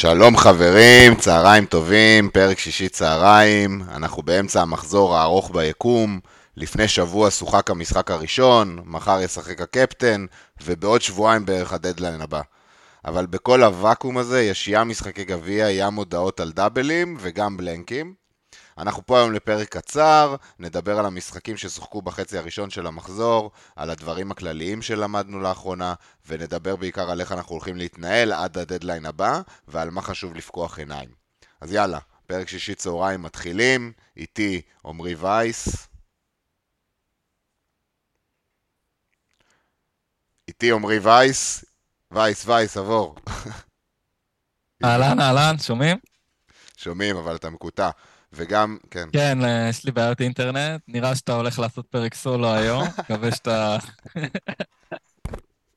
שלום חברים, צהריים טובים, פרק שישי צהריים, אנחנו באמצע המחזור הארוך ביקום, לפני שבוע שוחק המשחק הראשון, מחר ישחק הקפטן, ובעוד שבועיים בערך הדדליין הבא. אבל בכל הוואקום הזה יש ים משחקי גביע, ים הודעות על דאבלים וגם בלנקים. אנחנו פה היום לפרק קצר, נדבר על המשחקים ששוחקו בחצי הראשון של המחזור, על הדברים הכלליים שלמדנו לאחרונה, ונדבר בעיקר על איך אנחנו הולכים להתנהל עד הדדליין הבא, ועל מה חשוב לפקוח עיניים. אז יאללה, פרק שישי צהריים מתחילים, איתי עמרי וייס. איתי עמרי וייס, וייס, וייס, עבור. אהלן, אהלן, שומעים? שומעים, אבל אתה מקוטע. וגם, כן. כן, אה, יש לי בעיות אינטרנט. נראה שאתה הולך לעשות פרק סולו היום. מקווה שאתה...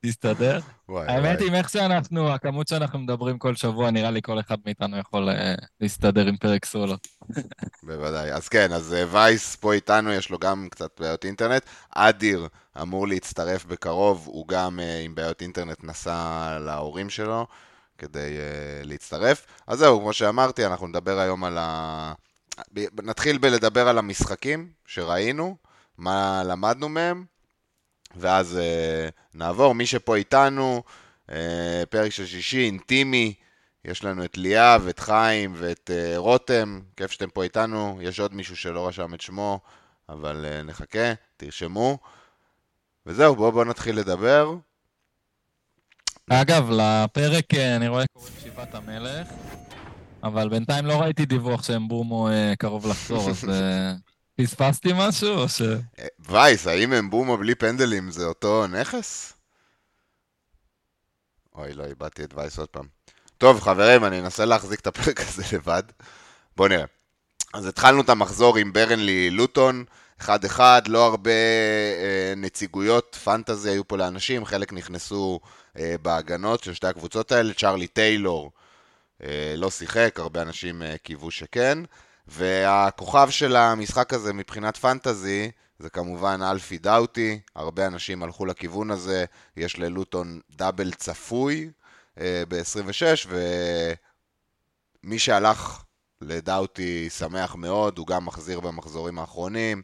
תסתדר. וואי, האמת וואי. היא, איך שאנחנו, הכמות שאנחנו מדברים כל שבוע, נראה לי כל אחד מאיתנו יכול אה, להסתדר עם פרק סולו. בוודאי. אז כן, אז אה, וייס פה איתנו, יש לו גם קצת בעיות אינטרנט. אדיר אמור להצטרף בקרוב, הוא גם עם בעיות אינטרנט נסע להורים שלו כדי אה, להצטרף. אז זהו, כמו שאמרתי, אנחנו נדבר היום על ה... נתחיל בלדבר על המשחקים שראינו, מה למדנו מהם, ואז אה, נעבור. מי שפה איתנו, אה, פרק של שישי, אינטימי, יש לנו את ליאב, את חיים ואת אה, רותם, כיף שאתם פה איתנו. יש עוד מישהו שלא רשם את שמו, אבל אה, נחכה, תרשמו. וזהו, בואו בוא נתחיל לדבר. אגב, לפרק אני רואה קוראים שיבת המלך, אבל בינתיים לא ראיתי דיווח שאמבומו אה, קרוב לחזור, אז אה, פספסתי משהו או ש... אה, וייס, האם הם בומו בלי פנדלים זה אותו נכס? אוי, לא, איבדתי את וייס עוד פעם. טוב, חברים, אני אנסה להחזיק את הפרק הזה לבד. בואו נראה. אז התחלנו את המחזור עם ברנלי לוטון, 1-1, לא הרבה אה, נציגויות פנטזי היו פה לאנשים, חלק נכנסו אה, בהגנות של שתי הקבוצות האלה, צ'רלי טיילור לא שיחק, הרבה אנשים אה, קיוו שכן, והכוכב של המשחק הזה מבחינת פנטזי זה כמובן אלפי דאוטי, הרבה אנשים הלכו לכיוון הזה, יש ללוטון דאבל צפוי אה, ב-26, ומי שהלך לדאוטי שמח מאוד, הוא גם מחזיר במחזורים האחרונים,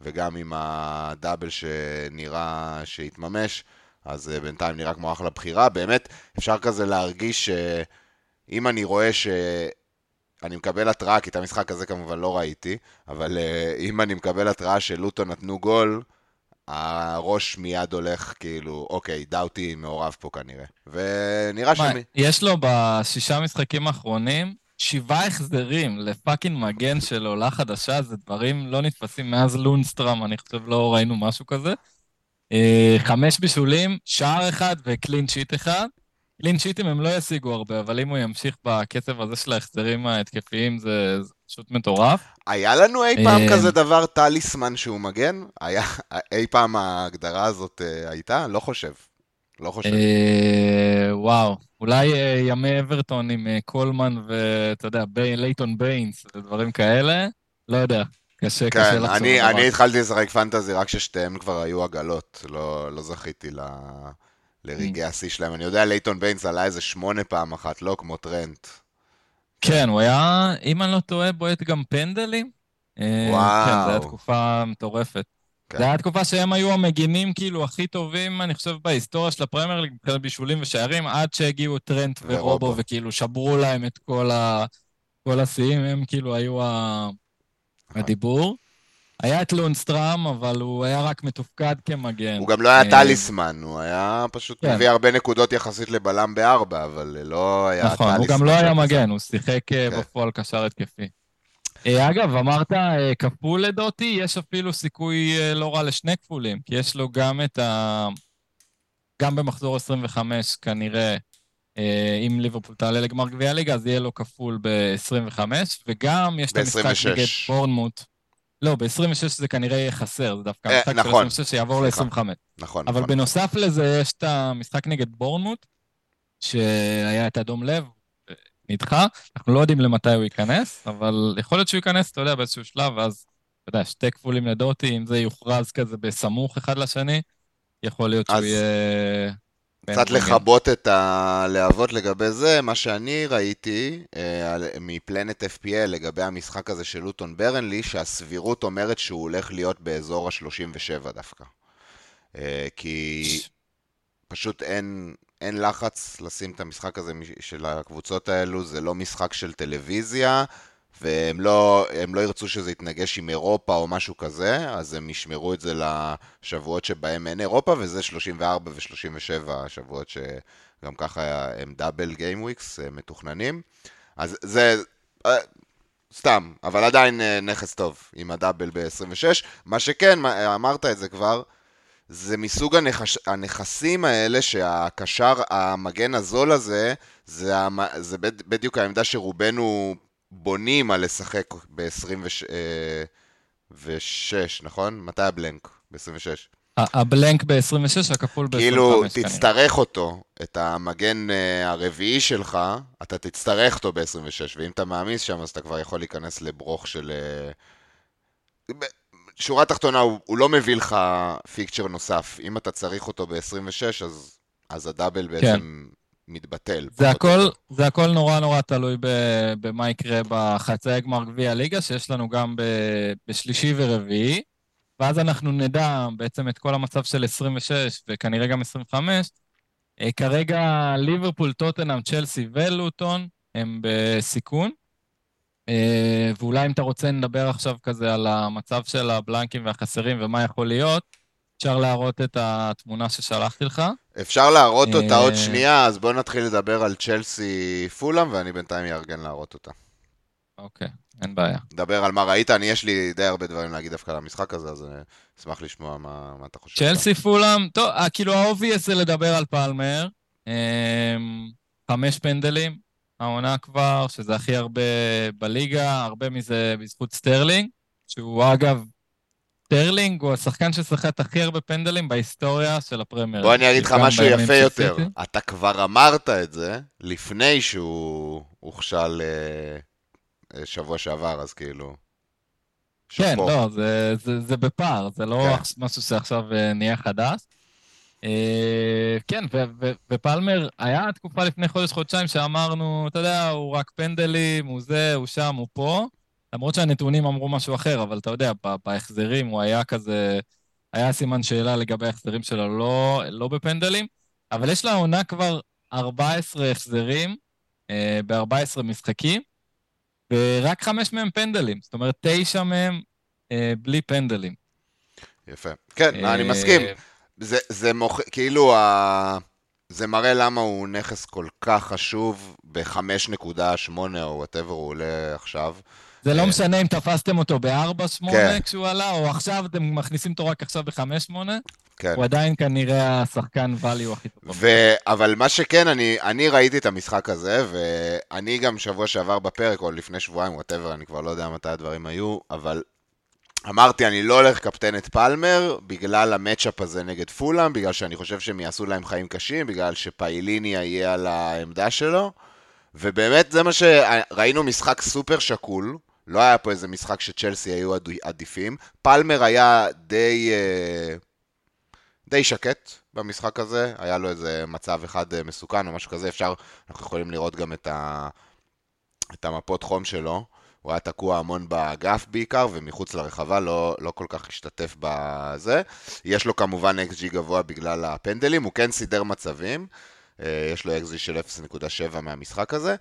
וגם עם הדאבל שנראה שהתממש, אז אה, בינתיים נראה כמו אחלה בחירה. באמת, אפשר כזה להרגיש שאם אני רואה ש... אני מקבל התראה, כי את המשחק הזה כמובן לא ראיתי, אבל uh, אם אני מקבל התראה שלוטו נתנו גול, הראש מיד הולך כאילו, אוקיי, דאוטי מעורב פה כנראה. ונראה שמי... יש לו בשישה משחקים האחרונים שבעה החזרים לפאקינג מגן של עולה חדשה, זה דברים לא נתפסים מאז לונסטראם, אני חושב לא ראינו משהו כזה. אה, חמש בישולים, שער אחד וקלין שיט אחד. clean sheet ים הם לא ישיגו הרבה, אבל אם הוא ימשיך בקצב הזה של ההחזרים ההתקפיים, זה זה פשוט מטורף. היה לנו אי פעם אה, כזה דבר טליסמן שהוא מגן? היה אי פעם ההגדרה הזאת אה, הייתה? לא חושב. לא חושב. אה, וואו, אולי אה, ימי אברטון עם אה, קולמן ואתה יודע, לייטון ביינס ודברים כאלה, לא יודע, קשה, קשה כן, אני, על אני דבר. התחלתי לשחק fantasy רק כששניהם כבר היו עגלות, לא, לא זכיתי ל... לרגעי השיא שלהם. אני יודע, לייטון ביינס עלה איזה שמונה פעם אחת, לא כמו טרנט. כן, הוא היה, אם אני לא טועה, בועט גם פנדלים. אה, וואו. כן, זו הייתה תקופה מטורפת. כן. זו הייתה תקופה שהם היו המגינים כאילו הכי טובים, אני חושב, בהיסטוריה של הפרמייר ליג, מבחינת בישולים ושערים, עד שהגיעו טרנט ורובו. ורובו, וכאילו שברו להם את כל ה- כל השיאים, הם כאילו היו ה- נכון. הדיבור. היה את לונדסטראם, אבל הוא היה רק מתופקד כמגן. הוא גם לא היה אה, טליסמן, הוא היה פשוט כן. מביא הרבה נקודות יחסית לבלם בארבע, אבל לא היה טליסמן. נכון, הוא גם לא היה. מגן, הוא שיחק אה, כן. בפועל קשר התקפי. אה, אגב, אמרת כפול לדוטי, יש אפילו סיכוי לא רע לשני כפולים, כי יש לו גם את ה... גם במחזור 25 כנראה, אה, אם ליברפול תעלה לגמר גביע הליגה, אז יהיה לו כפול ב-25, וגם יש את המשחק ב-26. נגד בורנמוט. לא, ב-26 זה כנראה יהיה חסר, זה דווקא אה, המשחק של נכון. 26 שיעבור סליחה. ל-25. נכון, אבל נכון. בנוסף לזה, יש את המשחק נגד בורנמוט, שהיה את אדום לב, נדחה. אנחנו לא יודעים למתי הוא ייכנס, אבל יכול להיות שהוא ייכנס, אתה יודע, באיזשהו שלב, ואז, אתה יודע, שתי כפולים לדוטי, אם זה יוכרז כזה בסמוך אחד לשני, יכול להיות שהוא אז- יהיה קצת לכבות את הלהבות לגבי זה, מה שאני ראיתי אה, מפלנט FPL לגבי המשחק הזה של לוטון ברנלי, שהסבירות אומרת שהוא הולך להיות באזור ה-37 דווקא. אה, כי פשוט אין, אין לחץ לשים את המשחק הזה של הקבוצות האלו, זה לא משחק של טלוויזיה, והם לא, לא ירצו שזה יתנגש עם אירופה או משהו כזה, אז הם ישמרו את זה לשבועות שבהם אין אירופה, וזה 34 ו-37 שבועות שגם ככה הם דאבל גיים וויקס מתוכננים. אז זה אה, סתם, אבל עדיין אה, נכס טוב עם הדאבל ב-26. מה שכן, אמרת את זה כבר, זה מסוג הנכס, הנכסים האלה שהקשר, המגן הזול הזה, זה, זה בדיוק העמדה שרובנו בונים על לשחק ב-26, נכון? מתי הבלנק? ב-26. הבלנק ב-26, הכפול ב-25. כאילו, תצטרך אותו, את המגן אה, הרביעי שלך, אתה תצטרך אותו ב-26, ואם אתה מעמיס שם, אז אתה כבר יכול להיכנס לברוך של... אה, שורה תחתונה, הוא, הוא לא מביא לך פיקצ'ר נוסף. אם אתה צריך אותו ב-26, אז, אז הדאבל כן. מתבטל. זה הכל, זה הכל נורא נורא תלוי במה יקרה בחצאי גמר גביע הליגה, שיש לנו גם בשלישי ורביעי, ואז אנחנו נדע בעצם את כל המצב של 26 וכנראה גם 25. אה, כרגע ליברפול, טוטנאם, צ'לסי ולוטון הם בסיכון. אה, ואולי אם אתה רוצה נדבר עכשיו כזה על המצב של הבלנקים והחסרים ומה יכול להיות. אפשר להראות את התמונה ששלחתי לך? אפשר להראות אותה עוד אה, שנייה, אז בואו נתחיל לדבר על צ'לסי פולאם, ואני בינתיים אארגן להראות אותה. אוקיי, אין בעיה. דבר על מה ראית, אני יש לי די הרבה דברים להגיד דווקא על המשחק הזה, אז אה, אשמח לשמוע מה, מה אתה חושב. צ'לסי פולאם, טוב, אה, כאילו ה obvious זה לדבר על פלמר. חמש פנדלים, העונה כבר, שזה הכי הרבה בליגה, הרבה מזה בזכות סטרלינג, שהוא אגב סטרלינג הוא השחקן שסחט הכי הרבה פנדלים בהיסטוריה של הפרמייר. בוא אני אגיד לך משהו יפה יותר. אתה כבר אמרת את זה לפני שהוא הוכשל אה, שבוע שעבר, אז כאילו... כן, לא, זה, זה, זה בפער, זה לא כן. משהו שעכשיו אה, נהיה חדש. אה, כן, ו- ו- ופלמר, היה תקופה לפני חודש-חודשיים שאמרנו, אתה יודע, הוא רק פנדלים, הוא זה, הוא שם, הוא פה. למרות שהנתונים אמרו משהו אחר, אבל אתה יודע, בהחזרים הוא היה כזה, היה סימן שאלה לגבי ההחזרים שלו, לא, לא בפנדלים, אבל יש לה עונה כבר 14 החזרים אה, ב-14 משחקים, ורק חמש מהם פנדלים, זאת אומרת, תשע מהם אה, בלי פנדלים. יפה. כן, אה... אני מסכים. זה, זה מוכ... כאילו, ה... זה מראה למה הוא נכס כל כך חשוב ב-5.8 או whatever הוא עולה עכשיו. זה לא אה, משנה אם תפסתם אותו ב-4-8 כן. כשהוא עלה, או עכשיו אתם מכניסים אותו רק עכשיו ב-5-8. כן. הוא עדיין כנראה השחקן value הכי טוב. ו... אבל מה שכן, אני, אני ראיתי את המשחק הזה, ואני גם שבוע שעבר בפרק, או לפני שבועיים, whatever, אני כבר לא יודע מתי הדברים היו, אבל אמרתי, אני לא הולך לקפטן את פלמר, בגלל המצ'אפ הזה נגד פולאם, בגלל שאני חושב שהם יעשו להם חיים קשים, בגלל שפייליני יהיה על העמדה שלו. ובאמת זה מה שראינו משחק סופר שקול, לא היה פה איזה משחק שצ'לסי היו עדיפים. פלמר היה די, אה, די שקט במשחק הזה, היה לו איזה מצב אחד אה, מסוכן או משהו כזה, אפשר, אנחנו יכולים לראות גם את, ה, את המפות חום שלו. הוא היה תקוע המון באגף בעיקר, ומחוץ לרחבה לא, לא כל כך השתתף בזה. יש לו כמובן XG גבוה בגלל הפנדלים, הוא כן סידר מצבים. אה, יש לו XG של 0.7 מהמשחק הזה.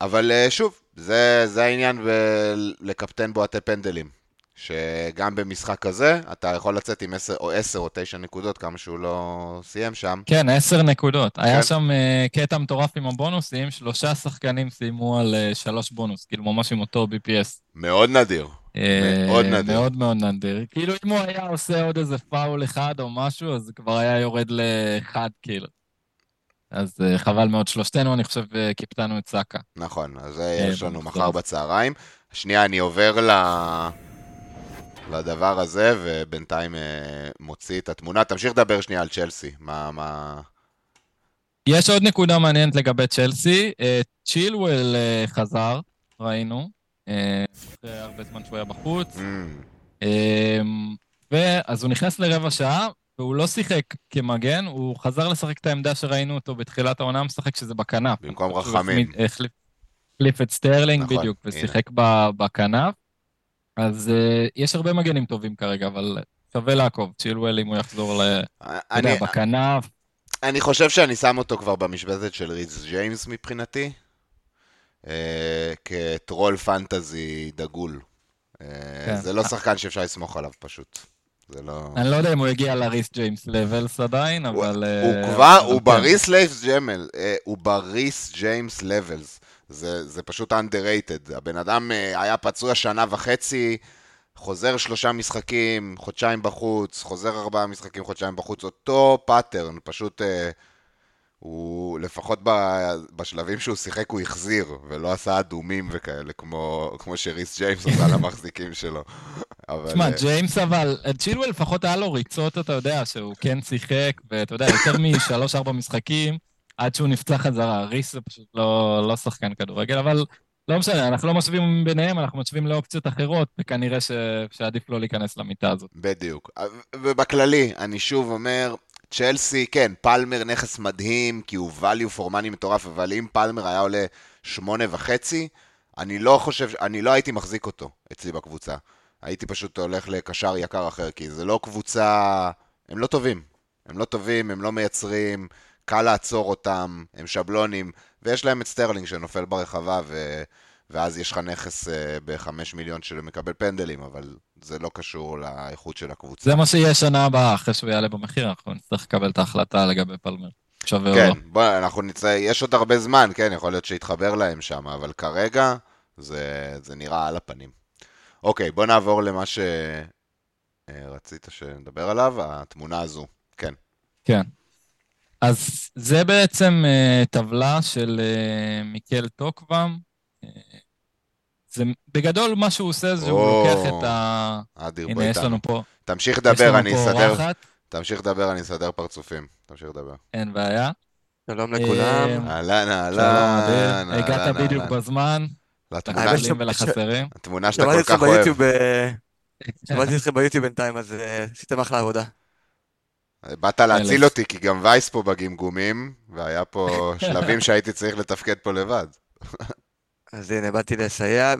אבל אה, שוב, זה, זה העניין ב- לקפטן בועטי פנדלים. שגם במשחק כזה, אתה יכול לצאת עם 10 או 10 או 9 נקודות, כמה שהוא לא סיים שם. כן, 10 נקודות. כן. היה שם uh, קטע מטורף עם הבונוסים, שלושה שחקנים סיימו על uh, שלוש בונוס, כאילו ממש עם אותו BPS. מאוד נדיר. Uh, מאוד נדיר. מאוד מאוד נדיר. כאילו אם הוא היה עושה עוד איזה פאול אחד או משהו, אז כבר היה יורד לאחד, כאילו. אז uh, חבל מאוד. שלושתנו, אני חושב, uh, קיפטנו את סאקה. נכון, אז uh, יש לנו מחר בצהריים. שנייה, אני עובר ל... לדבר הזה, ובינתיים מוציא את התמונה. תמשיך לדבר שנייה על צ'לסי. מה... מה... יש עוד נקודה מעניינת לגבי צ'לסי. צ'ילואל אה, חזר, ראינו. אחרי הרבה זמן שהוא היה בחוץ. Mm. ואז הוא נכנס לרבע שעה, והוא לא שיחק כמגן, הוא חזר לשחק את העמדה שראינו אותו בתחילת העונה משחק, שזה בכנף. במקום רחים. החליף, את סטרלינג נכון, בדיוק. ושיחק בכנף. אז אה, יש הרבה מגנים טובים כרגע, אבל שווה לעקוב, צ'ילואל אם הוא יחזור ל... אתה יודע, בכנף. אני חושב שאני שם אותו כבר במשבצת של ריס ג'יימס מבחינתי, אה, כטרול fantasy דגול. אה, כן. זה לא שחקן שאפשר לסמוך עליו פשוט. זה לא... אני לא יודע אם הוא הגיע לריס ג'יימס levels עדיין, אבל... הוא אה, כבר, הוא כן. בריס לייבס ג'מל, הוא בריס ג'יימס levels. זה פשוט underrated. הבן אדם היה פצוע שנה וחצי, חוזר שלושה משחקים, חודשיים בחוץ, חוזר ארבעה משחקים, חודשיים בחוץ, אותו pattern, פשוט אה, הוא, לפחות ב, בשלבים שהוא שיחק הוא החזיר, ולא עשה אדומים וכאלה, כמו, כמו שריס ג'יימס עשה למחזיקים שלו. תשמע, אה... ג'יימס אבל, צ'ילואל לפחות היה לו ריצות, אתה יודע, שהוא כן שיחק, ואתה יודע, יותר משלוש-ארבע משחקים, עד שהוא נפצע חזרה. ריס זה פשוט לא, לא שחקן כדורגל, אבל לא משנה, אנחנו לא משווים ביניהם, אנחנו משווים לאופציות אחרות, וכנראה ש... שעדיף לא להיכנס למיטה הזאת. בדיוק. ובכללי, אני שוב אומר, צ'לסי, כן, פלמר נכס מדהים, כי הוא value for money מטורף, אבל אם פלמר היה עולה שמונה וחצי, אני לא חושב, אני לא הייתי מחזיק אותו אצלי בקבוצה. הייתי פשוט הולך לקשר יקר אחר, כי זה לא קבוצה... הם לא טובים. הם לא טובים, הם לא מייצרים, קל לעצור אותם, הם שבלונים, ויש להם את סטרלינג שנופל ברחבה, ו... ואז יש לך נכס אה, בחמש מיליון שמקבל פנדלים, אבל זה לא קשור לאיכות של הקבוצה. זה מה שיהיה שנה הבאה, אחרי שהוא יעלה במחיר, אנחנו נצטרך לקבל את ההחלטה לגבי פלמר. שווה כן, לא. בוא, אנחנו נצא, יש עוד הרבה זמן, כן, יכול להיות שיתחבר להם שם, אבל כרגע זה, זה נראה על הפנים. אוקיי, בוא נעבור למה שרצית אה, שנדבר עליו, התמונה הזו, כן. כן. אז זה בעצם uh, טבלה של uh, מיקל טוקוואם. זה בגדול מה שהוא עושה זה שהוא לוקח את ה... אדיר, הנה, יש לנו פה... תמשיך לדבר, אני אסדר... תמשיך לדבר, אני אסדר פרצופים. תמשיך לדבר. אין בעיה. שלום לכולם. אהלן, אהלן. הגעת בדיוק בזמן. לתמונה ולחסרים. התמונה שאתה כל כך אוהב. שמעתי אתכם ביוטיוב בינתיים, אז עשיתם אחלה עבודה. באת להציל אותי, כי גם וייס פה בגמגומים, והיה פה שלבים שהייתי צריך לתפקד פה לבד. אז הנה, באתי לסייע.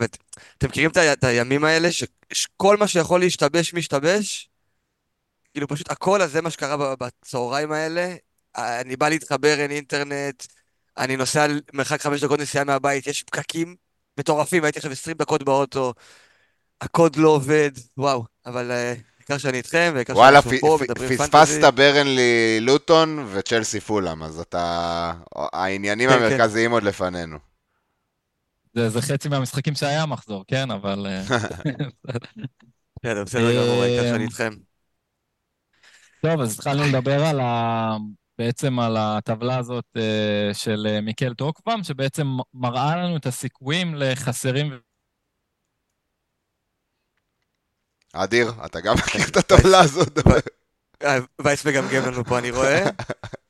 אתם מכירים את הימים האלה, שכל מה שיכול להשתבש, משתבש? כאילו פשוט הכל, אז זה מה שקרה בצהריים האלה. אני בא להתחבר, אין אינטרנט, אני נוסע מרחק חמש דקות נסיעה מהבית, יש פקקים מטורפים, הייתי עכשיו עשרים דקות באוטו, הקוד לא עובד, וואו, אבל... Uh, העיקר שאני איתכם, והעיקר שאנחנו פה, מדברים פנטזי. וואלה, פספסת ברנלי לוטון וצ'לסי פולאם, אז אתה... העניינים כן, כן. המרכזיים כן. עוד לפנינו. זה, זה חצי מהמשחקים שהיה מחזור, כן? אבל... אה, בסדר, בסדר גמור, העיקר שאני איתכם. טוב, אז התחלנו לדבר על ה... בעצם על הטבלה הזאת אה, של מיקל טוקוואם, שבעצם מראה לנו את הסיכויים לחסרים אדיר, אתה גם מכיר את הטבלה הזאת. אה, וייס מגמגם לנו פה, אני רואה.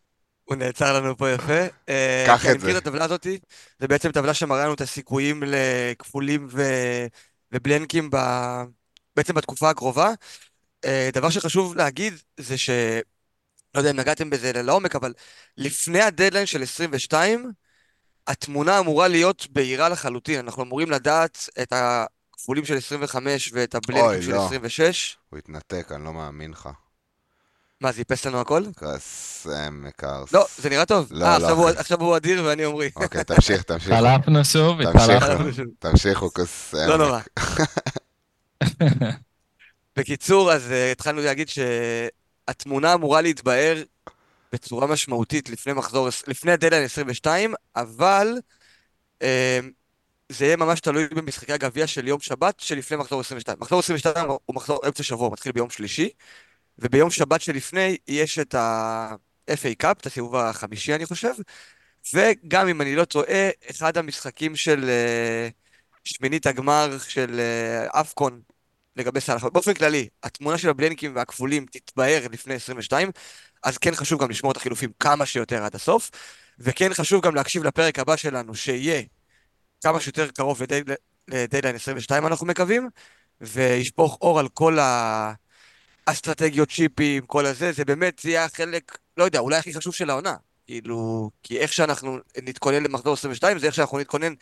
הוא נעצר לנו פה יפה. אה, קח את זה. אני מכיר את הטבלה הזאת, זה בעצם טבלה שמראה לנו את הסיכויים לכפולים ובלנקים בעצם בתקופה הקרובה. אה, דבר שחשוב להגיד זה ש... לא יודע אם נגעתם בזה לעומק, אבל לפני הדדליין של 22, התמונה אמורה להיות בהירה לחלוטין. אנחנו אמורים לדעת את. הכפולים של 25 ואת הבלנקים של לא. 26. הוא התנתק, אני לא מאמין לך. מה, זה איפס לנו הכל? קסם קרס. לא, זה נראה טוב. לא, אה, לא. עכשיו הוא אדיר ואני עומרי. אוקיי, תמשיך, תמשיך. התחלפנו שוב, התחלפנו. תמשיכו, קסם. לא נורא. בקיצור, אז uh, התחלנו להגיד שהתמונה אמורה להתבהר בצורה משמעותית לפני מחזור, לפני הדדליין 22, אבל uh, זה יהיה ממש תלוי במשחקי הגביע של יום שבת שלפני מחזור 22. מחזור 22 הוא מחזור אמצע שבוע, מתחיל ביום שלישי, וביום שבת שלפני יש את ה-FA קאפ, את הסיבוב החמישי אני חושב, וגם אם אני לא טועה, אחד המשחקים של uh, שמינית הגמר של אפקון לגבי סאלח. באופן כללי, התמונה של הבלנקים והכפולים תתבהר לפני 22, אז כן חשוב גם לשמור את החילופים כמה שיותר עד הסוף, וכן חשוב גם להקשיב לפרק הבא שלנו, שיהיה כמה שיותר קרוב לדדליין 22 אנחנו מקווים, וישפוך אור על כל אסטרטגיות צ'יפים, כל הזה, זה באמת, זה יהיה החלק, לא יודע, אולי הכי חשוב של העונה. כאילו, כי איך שאנחנו נתכונן למחזור 22, זה איך שאנחנו נתכונן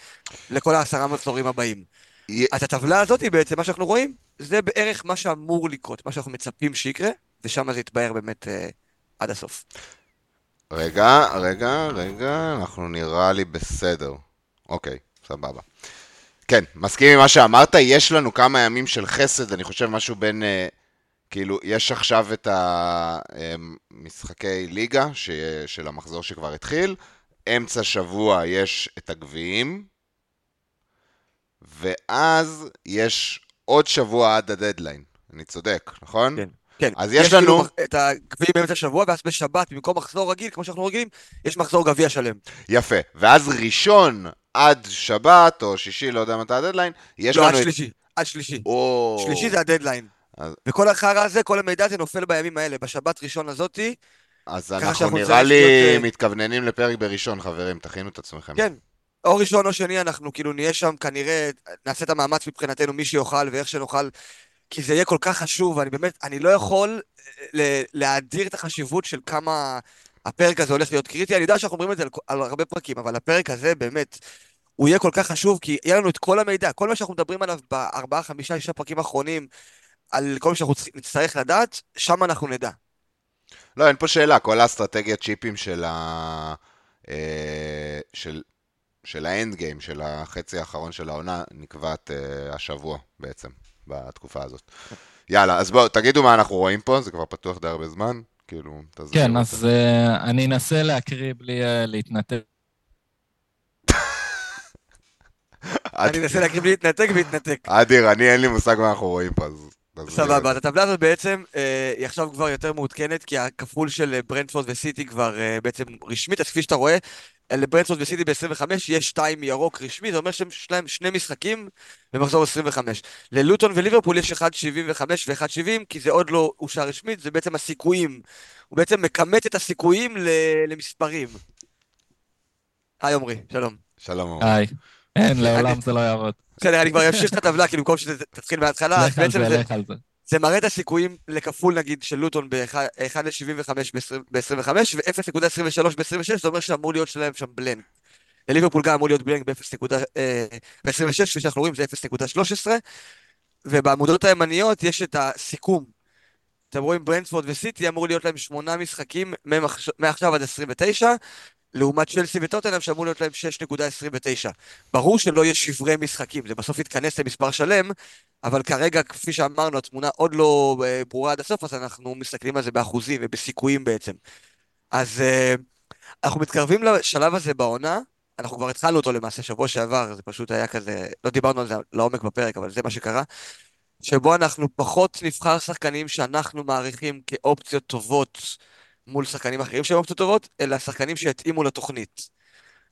לכל העשרה מחזורים הבאים. י- אז הטבלה הזאת, בעצם, מה שאנחנו רואים, זה בערך מה שאמור לקרות, מה שאנחנו מצפים שיקרה, ושם זה יתבהר באמת אה, עד הסוף. רגע, רגע, רגע, אנחנו נראה לי בסדר. אוקיי, סבבה. כן, מסכים עם מה שאמרת, יש לנו כמה ימים של חסד, אני חושב משהו בין, אה, כאילו, יש עכשיו את המשחקי ליגה ש, של המחזור שכבר התחיל, אמצע שבוע יש את הגביעים, ואז יש עוד שבוע עד הדדליין. אני צודק, נכון? כן. כן, אז יש לנו- כאילו את הגביע באמצע השבוע, ואז בשבת, במקום מחזור רגיל, כמו שאנחנו רגילים, יש מחזור גביע שלם. יפה. ואז ראשון עד שבת, או שישי, לא יודע מתי הדדליין, יש לא, לנו... עד את- שלישי, עד שלישי. או... שלישי זה הדדליין. אז- וכל החרא הזה, כל המידע הזה נופל בימים האלה. בשבת ראשון הזאתי, אז אנחנו נראה לי להיות, אה, מתכווננים לפרק בראשון, חברים, תכינו את עצמכם. כן. או ראשון או שני, אנחנו כאילו נהיה שם, כנראה, נעשה את המאמץ מבחינתנו, מי שיוכל ואיך שנוכל, כי זה יהיה כל כך חשוב, ואני באמת, אני לא יכול אה, להאדיר את החשיבות של כמה הפרק הזה הולך להיות קריטי. אני יודע שאנחנו אומרים את זה על, על הרבה פרקים, אבל הפרק הזה באמת, הוא יהיה כל כך חשוב, כי יהיה לנו את כל המידע, כל מה שאנחנו מדברים עליו בארבעה, חמישה, שישה פרקים האחרונים, על כל מה שאנחנו נצטרך לדעת, שם אנחנו נדע. לא, אין פה שאלה, כל האסטרטגיית צ'יפים של ה... אה, של... של האנד גיים, של החצי האחרון של העונה, נקבעת אה, השבוע בעצם, בתקופה הזאת. יאללה, אז בואו, תגידו מה אנחנו רואים פה, זה כבר פתוח די הרבה זמן, כאילו, תסבירו. כן, אז אה, אני אנסה להקריא בלי אה, להתנתק. אני אנסה להקריב להתנתק ולהתנתק. אדיר, אני אין לי מושג מה אנחנו רואים פה, אז... סבבה, אז הטבלה הזאת בעצם, אה, היא עכשיו כבר יותר מעודכנת, כי הכפול של אה, ברנדפורד וסיטי כבר אה, בעצם רשמית, אז כפי שאתה רואה, אה, לברנדפורד וסיטי ב-25 יש 2 ירוק רשמי, זה אומר שיש להם שני משחקים במחזור 25. ללוטון וליברפול יש 1.75 ו-1.70, כי זה עוד לא אושר רשמית, זה בעצם הסיכויים. הוא בעצם מכמת את הסיכויים ל- למספרים. היי עמרי, שלום. שלום, עמרי. היי. אין, לעולם זה לא יעבוד. בסדר, אני כבר אמשיך את הטבלה, כי במקום שתתחיל מההתחלה, אז לך על בעצם זה, זה... לך על זה. זה מראה את הסיכויים לכפול נגיד של לוטון ב-1 ל-75 ב-25 ו-0.23 ב-26, זה אומר שאמור להיות שלהם שם בלנק. לליברפול גם אמור להיות בלנק ב-26, כפי שאנחנו רואים זה 0.13, ובעמודות הימניות יש את הסיכום. אתם רואים ברנדפורד וסיטי אמור להיות להם שמונה משחקים מעכשיו עד 29, לעומת צ'לסי וטוטנאם שאמור להיות להם 6.29. ברור שלא יהיה שברי משחקים, זה בסוף יתכנס למספר שלם, אבל כרגע, כפי שאמרנו, התמונה עוד לא אה, ברורה עד הסוף, אז אנחנו מסתכלים על זה באחוזים ובסיכויים בעצם. אז אה, אנחנו מתקרבים לשלב הזה בעונה, אנחנו כבר התחלנו אותו למעשה שבוע שעבר, זה פשוט היה כזה, לא דיברנו על זה לעומק בפרק, אבל זה מה שקרה, שבו אנחנו פחות נבחר שחקנים שאנחנו מעריכים כאופציות טובות מול שחקנים אחרים שהם אופציות טובות, אלא שחקנים שיתאימו לתוכנית.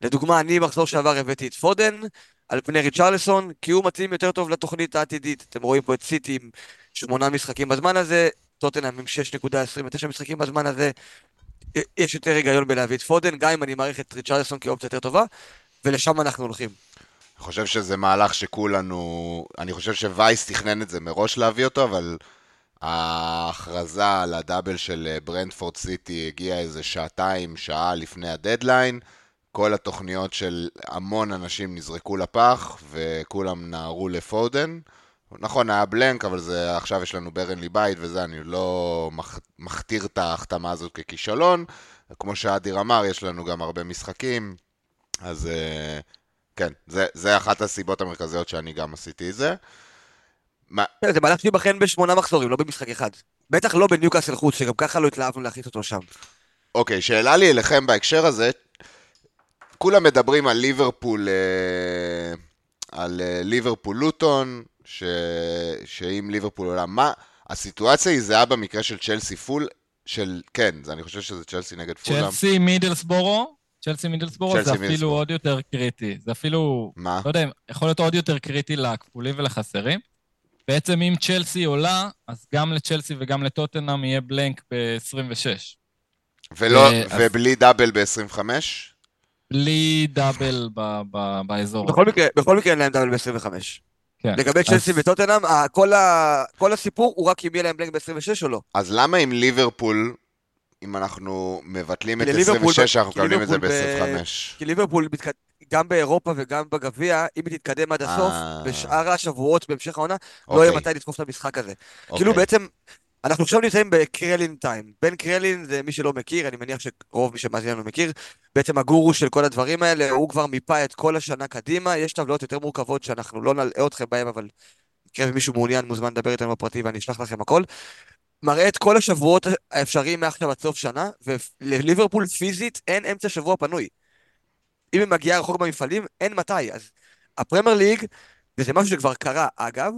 לדוגמה, אני מחזור שעבר הבאתי את פודן על פני ריצ'רלסון, כי הוא מתאים יותר טוב לתוכנית העתידית. אתם רואים פה את סיטי עם שמונה משחקים בזמן הזה, טוטנאם עם 6.29 משחקים בזמן הזה. יש יותר היגיון בלהביא את פודן, גם אם אני מעריך את ריצ'רלסון כאופציה יותר טובה, ולשם אנחנו הולכים. אני חושב שזה מהלך שכולנו... אני חושב שווייס תכנן את זה מראש להביא אותו, אבל ההכרזה על הדאבל של אה, ברנדפורד סיטי הגיעה איזה שעתיים, שעה לפני הדדליין. כל התוכניות של המון אנשים נזרקו לפח, וכולם נהרו לפודן. נכון, היה בלנק, אבל זה, עכשיו יש לנו ברנלי בית וזה, אני לא מכ, מכתיר את ההחתמה הזאת ככישלון. כמו שאדיר אמר, יש לנו גם הרבה משחקים, אז אה, כן, זה, זה אחת הסיבות המרכזיות שאני גם עשיתי את זה. מה, זה מהלך שייבחן בשמונה מחזורים, לא במשחק אחד. בטח לא בניוקאסל חוץ, שגם ככה לא התלהבנו להכניס אותו שם. אוקיי, שאלה לי אליכם בהקשר הזה, כולם מדברים על ליברפול, אה, על אה, ליברפול לוטון, ש... שאם ליברפול עולה, מה, הסיטואציה היא זהה במקרה של צ'לסי פול, של, כן, זה, אני חושב שזה צ'לסי נגד פולאם. צ'לסי מידלסבורו, צ'לסי מידלסבורו זה אפילו מידלסבורו. עוד יותר קריטי. זה אפילו, מה? לא יודע, יכול להיות עוד יותר קריטי לכפולים ולחסרים. בעצם אם צ'לסי עולה, אז גם לצ'לסי וגם לטוטנאם יהיה בלנק ב-26. ולא, אה, אז- ובלי דאבל ב-25? בלי דאבל ב- ב- באזור. בכל מקרה, בכל מקרה אין להם דאבל ב-25. כן. לגבי צ'לסי אז- וטוטנאם, כל ה- כל הסיפור הוא רק אם יהיה להם בלנק ב-26 או לא. אז למה עם ליברפול, אם אנחנו מבטלים את לליברפול 26, ב- אנחנו מקבלים את זה ליברפול ב- ב-25? כי ליברפול, מתק- גם באירופה וגם בגביע, אם היא תתקדם עד הסוף, אה. בשאר השבועות בהמשך העונה, לא יהיה מתי לתקוף את המשחק הזה. כאילו בעצם, אנחנו עכשיו נמצאים בקרלין טיים. בן קרלין זה מי שלא מכיר, אני מניח שרוב מי שמאזין לנו מכיר, בעצם הגורו של כל הדברים האלה, הוא כבר מיפה את כל השנה קדימה, יש טבלאות יותר מורכבות שאנחנו לא נלאה אתכם בהן, אבל במקרה ומישהו מעוניין מוזמן לדבר איתנו בפרטי ואני אשלח לכם הכל. מראה את כל השבועות האפשריים מעכשיו עד סוף שנה, ולליברפול פיזית אין אמצע שבוע פנוי. אם היא מגיעה רחוק במפעלים, אין מתי. אז הפרמייר ליג, וזה משהו שכבר קרה, אגב,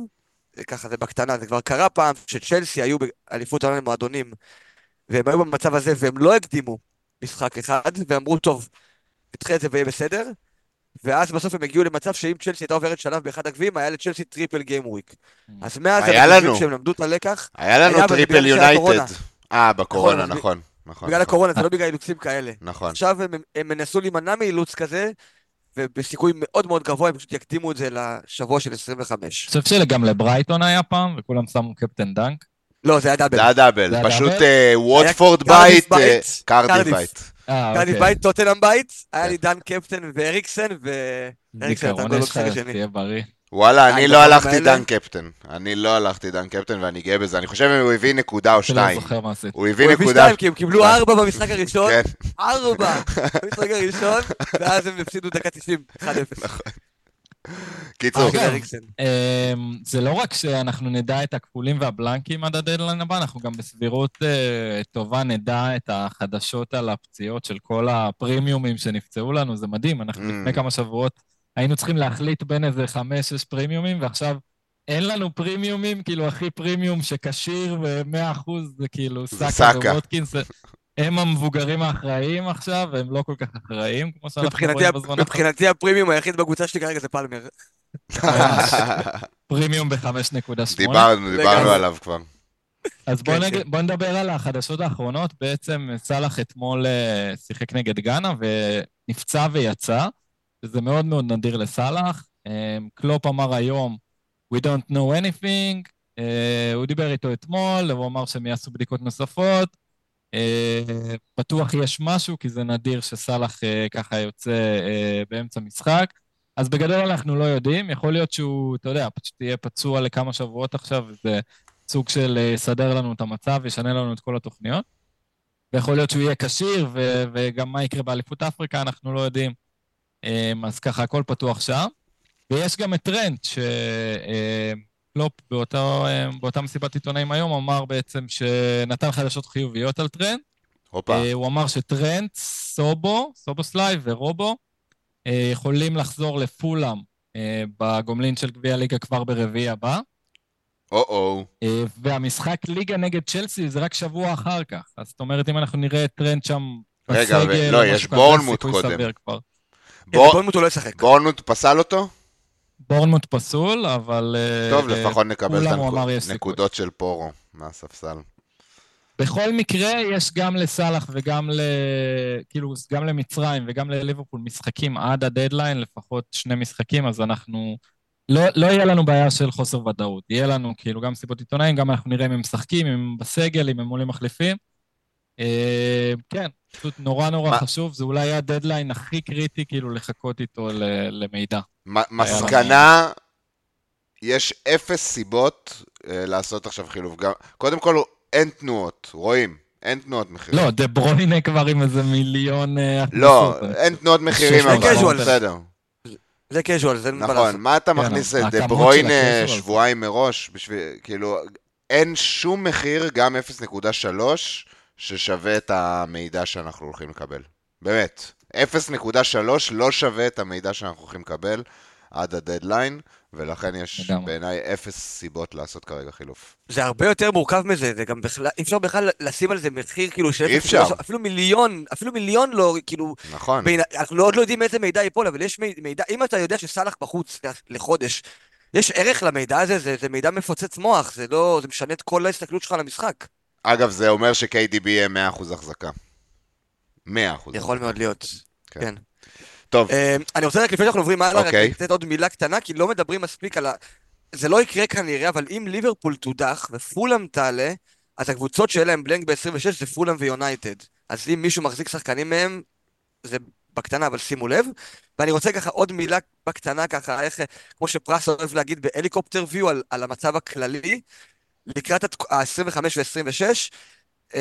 ככה, זה בקטנה, זה כבר קרה פעם שצ'לסי היו באליפות העולם למועדונים, והם היו במצב הזה והם לא הקדימו משחק אחד, ואמרו, טוב, נדחה את זה ויהיה בסדר, ואז בסוף הם הגיעו למצב שאם צ'לסי הייתה עוברת שלב באחד הגביעים, היה לצ'לסי triple game week. אז מאז היה חושבים לנו. שהם למדו את הלקח, היה לנו היה, triple יונייטד. אה, בקורונה, נכון, נכון. בגלל נכון, הקורונה, זה לא בגלל אילוצים כאלה. נכון. עכשיו הם, הם ינסו להימנע מאילוץ כזה, ובסיכוי מאוד מאוד גבוה הם פשוט יקדימו את זה לשבוע של 25. אני חושב שגם לברייטון היה פעם, וכולם שמו קפטן דנק. לא, זה היה דאבל. זה הדאבל, זה פשוט? אה, ווטפורד בית, אה, בית, קרדיף. בית. אה, קרדיף אוקיי. בית, טוטנאם בית, היה כן. לי דן קפטן ואריקסן, ואריקסן נתן זיכרון גול במשחק השני. תהיה בריא. וואלה, אה, אני לא הלכתי? דן קפטן. אני לא הלכתי דן קפטן ואני גאה בזה. אני חושב שהוא הביא נקודה או שלא שתיים. זוכר מה עשית. הוא הביא הוא הביא נקודה... שתיים, כי הם קיבלו ארבע במשחק הראשון, כן, ארבע במשחק הראשון, ואז הם הפסידו דקה 90, 1-0. קיצור, אגב, אריקסן. אמ, זה לא רק שאנחנו נדע את הכפולים והבלנקים עד הדדליין הבא, אנחנו גם בסבירות אה, טובה נדע את החדשות על הפציעות של כל הפרימיומים שנפצעו לנו, זה מדהים. אנחנו Mm. לפני כמה שבועות היינו צריכים להחליט בין איזה חמש-שש פרימיומים, ועכשיו אין לנו פרימיומים, כאילו הכי פרימיום שכשיר ו-100 אחוז זה כאילו סאקה. וווטקינס. הם המבוגרים האחראיים עכשיו, והם לא כל כך אחראיים, כמו שאנחנו רואים בזמן האחרון. מבחינתי הפרימיום היחיד בקבוצה שלי כרגע זה פלמר. פרימיום ב-5.8. דיברנו, דיברנו. עליו כבר. אז בוא, כן, נג... כן. בוא נדבר על החדשות האחרונות. בעצם סאלח אתמול אה, שיחק נגד גאנה ונפצע ויצא, שזה מאוד מאוד נדיר לסאלח. אה, קלופ אמר היום, We don't know anything, אה, הוא דיבר איתו אתמול, הוא אמר שהם יעשו בדיקות נוספות. אה, בטוח יש משהו, כי זה נדיר שסאלח אה, ככה יוצא אה, באמצע משחק. אז בגדול אנחנו לא יודעים, יכול להיות שהוא, אתה יודע, פשוט יהיה פצוע לכמה שבועות עכשיו, וזה סוג של יסדר לנו את המצב, ישנה לנו את כל התוכניות. ויכול להיות שהוא יהיה כשיר, ו- וגם מה יקרה באליפות אפריקה, אנחנו לא יודעים. אה, אז ככה, הכל פתוח שם. ויש גם את טרנט, שקלופ באותו, אה, באותה מסיבת עיתונאים היום אמר בעצם שנתן חדשות חיוביות על טרנט. הופה. אה, הוא אמר שטרנט, סובו, סובוסליי ורובו אה, יכולים לחזור לפולאם אה, בגומלין של גביע הליגה כבר ברביעי הבא. או-או. והמשחק ליגה נגד צ'לסי זה רק שבוע אחר כך. אז זאת אומרת, אם אנחנו נראה את טרנד שם רגע, בסגל, ו- לא, או יש בורנמוט קודם. בורנמוט הוא לא ישחק. בורנמוט פסל אותו? בורנמוט פסול, אבל... אה, טוב, לפחות נקבל את. הנקודות של פורו מהספסל. בכל מקרה, יש גם לסאלח וגם ל... כאילו, גם למצרים וגם לליברפול משחקים עד הדדליין, לפחות שני משחקים, אז אנחנו... לא, לא יהיה לנו בעיה של חוסר ודאות. יהיה לנו כאילו גם סיבות עיתונאים, גם אנחנו נראה אם הם משחקים, אם הם בסגל, אם הם עולים מחליפים. אה, כן, פשוט נורא נורא מה- חשוב, זה אולי הדדליין הכי קריטי, כאילו, לחכות איתו ל- למידע. מסקנה, יש אפס סיבות אה, לעשות עכשיו חילוף. גם- קודם כל, אין תנועות, רואים, אין תנועות מחירים. לא, דה ברוינה כבר עם איזה מיליון... אה, לא. אין תנועות מחירים, זה אבל. בסדר. זה casual, זה אין מה נכון. מה אתה כן, מכניס את דה הקשר שבועיים מראש? בשביל, כאילו, אין שום מחיר, גם 0.3, ששווה את המידע שאנחנו הולכים לקבל. באמת. 0.3 לא שווה את המידע שאנחנו הולכים לקבל עד הדדליין, ולכן יש. בעיניי אפס סיבות לעשות כרגע חילוף. זה הרבה יותר מורכב מזה, זה גם בכלל, אי אפשר בכלל לשים על זה מחיר, כאילו, של אי אפשר. אפילו מיליון, אפילו מיליון לא, כאילו, נכון. בין, אנחנו לא- עוד לא יודעים איזה מידע ייפול, אבל יש מי- מידע, אם אתה יודע שסאלח בחוץ לחודש, יש ערך למידע הזה, זה, זה מידע מפוצץ מוח, זה לא, זה משנה את כל ההסתכלות שלך על המשחק. אגב, זה אומר ש-KDB יהיה 100% החזקה. 100% יכול מאוד להיות. כן. כן. טוב, אה, אני רוצה רק לפני שאנחנו עוברים הלאה, רק אוקיי. לתת עוד מילה קטנה, כי לא מדברים מספיק על ה... זה לא יקרה כנראה, אבל אם ליברפול תודח ופולאם תעלה, אז הקבוצות שאין להם בלנק ב-26 זה פולאם ויונייטד. אז אם מישהו מחזיק שחקנים מהם, זה בקטנה, אבל שימו לב. ואני רוצה ככה עוד מילה בקטנה, ככה, איך, כמו שפרס אוהב להגיד בהליקופטר ויו על, על המצב הכללי, לקראת ה-25 ו-26.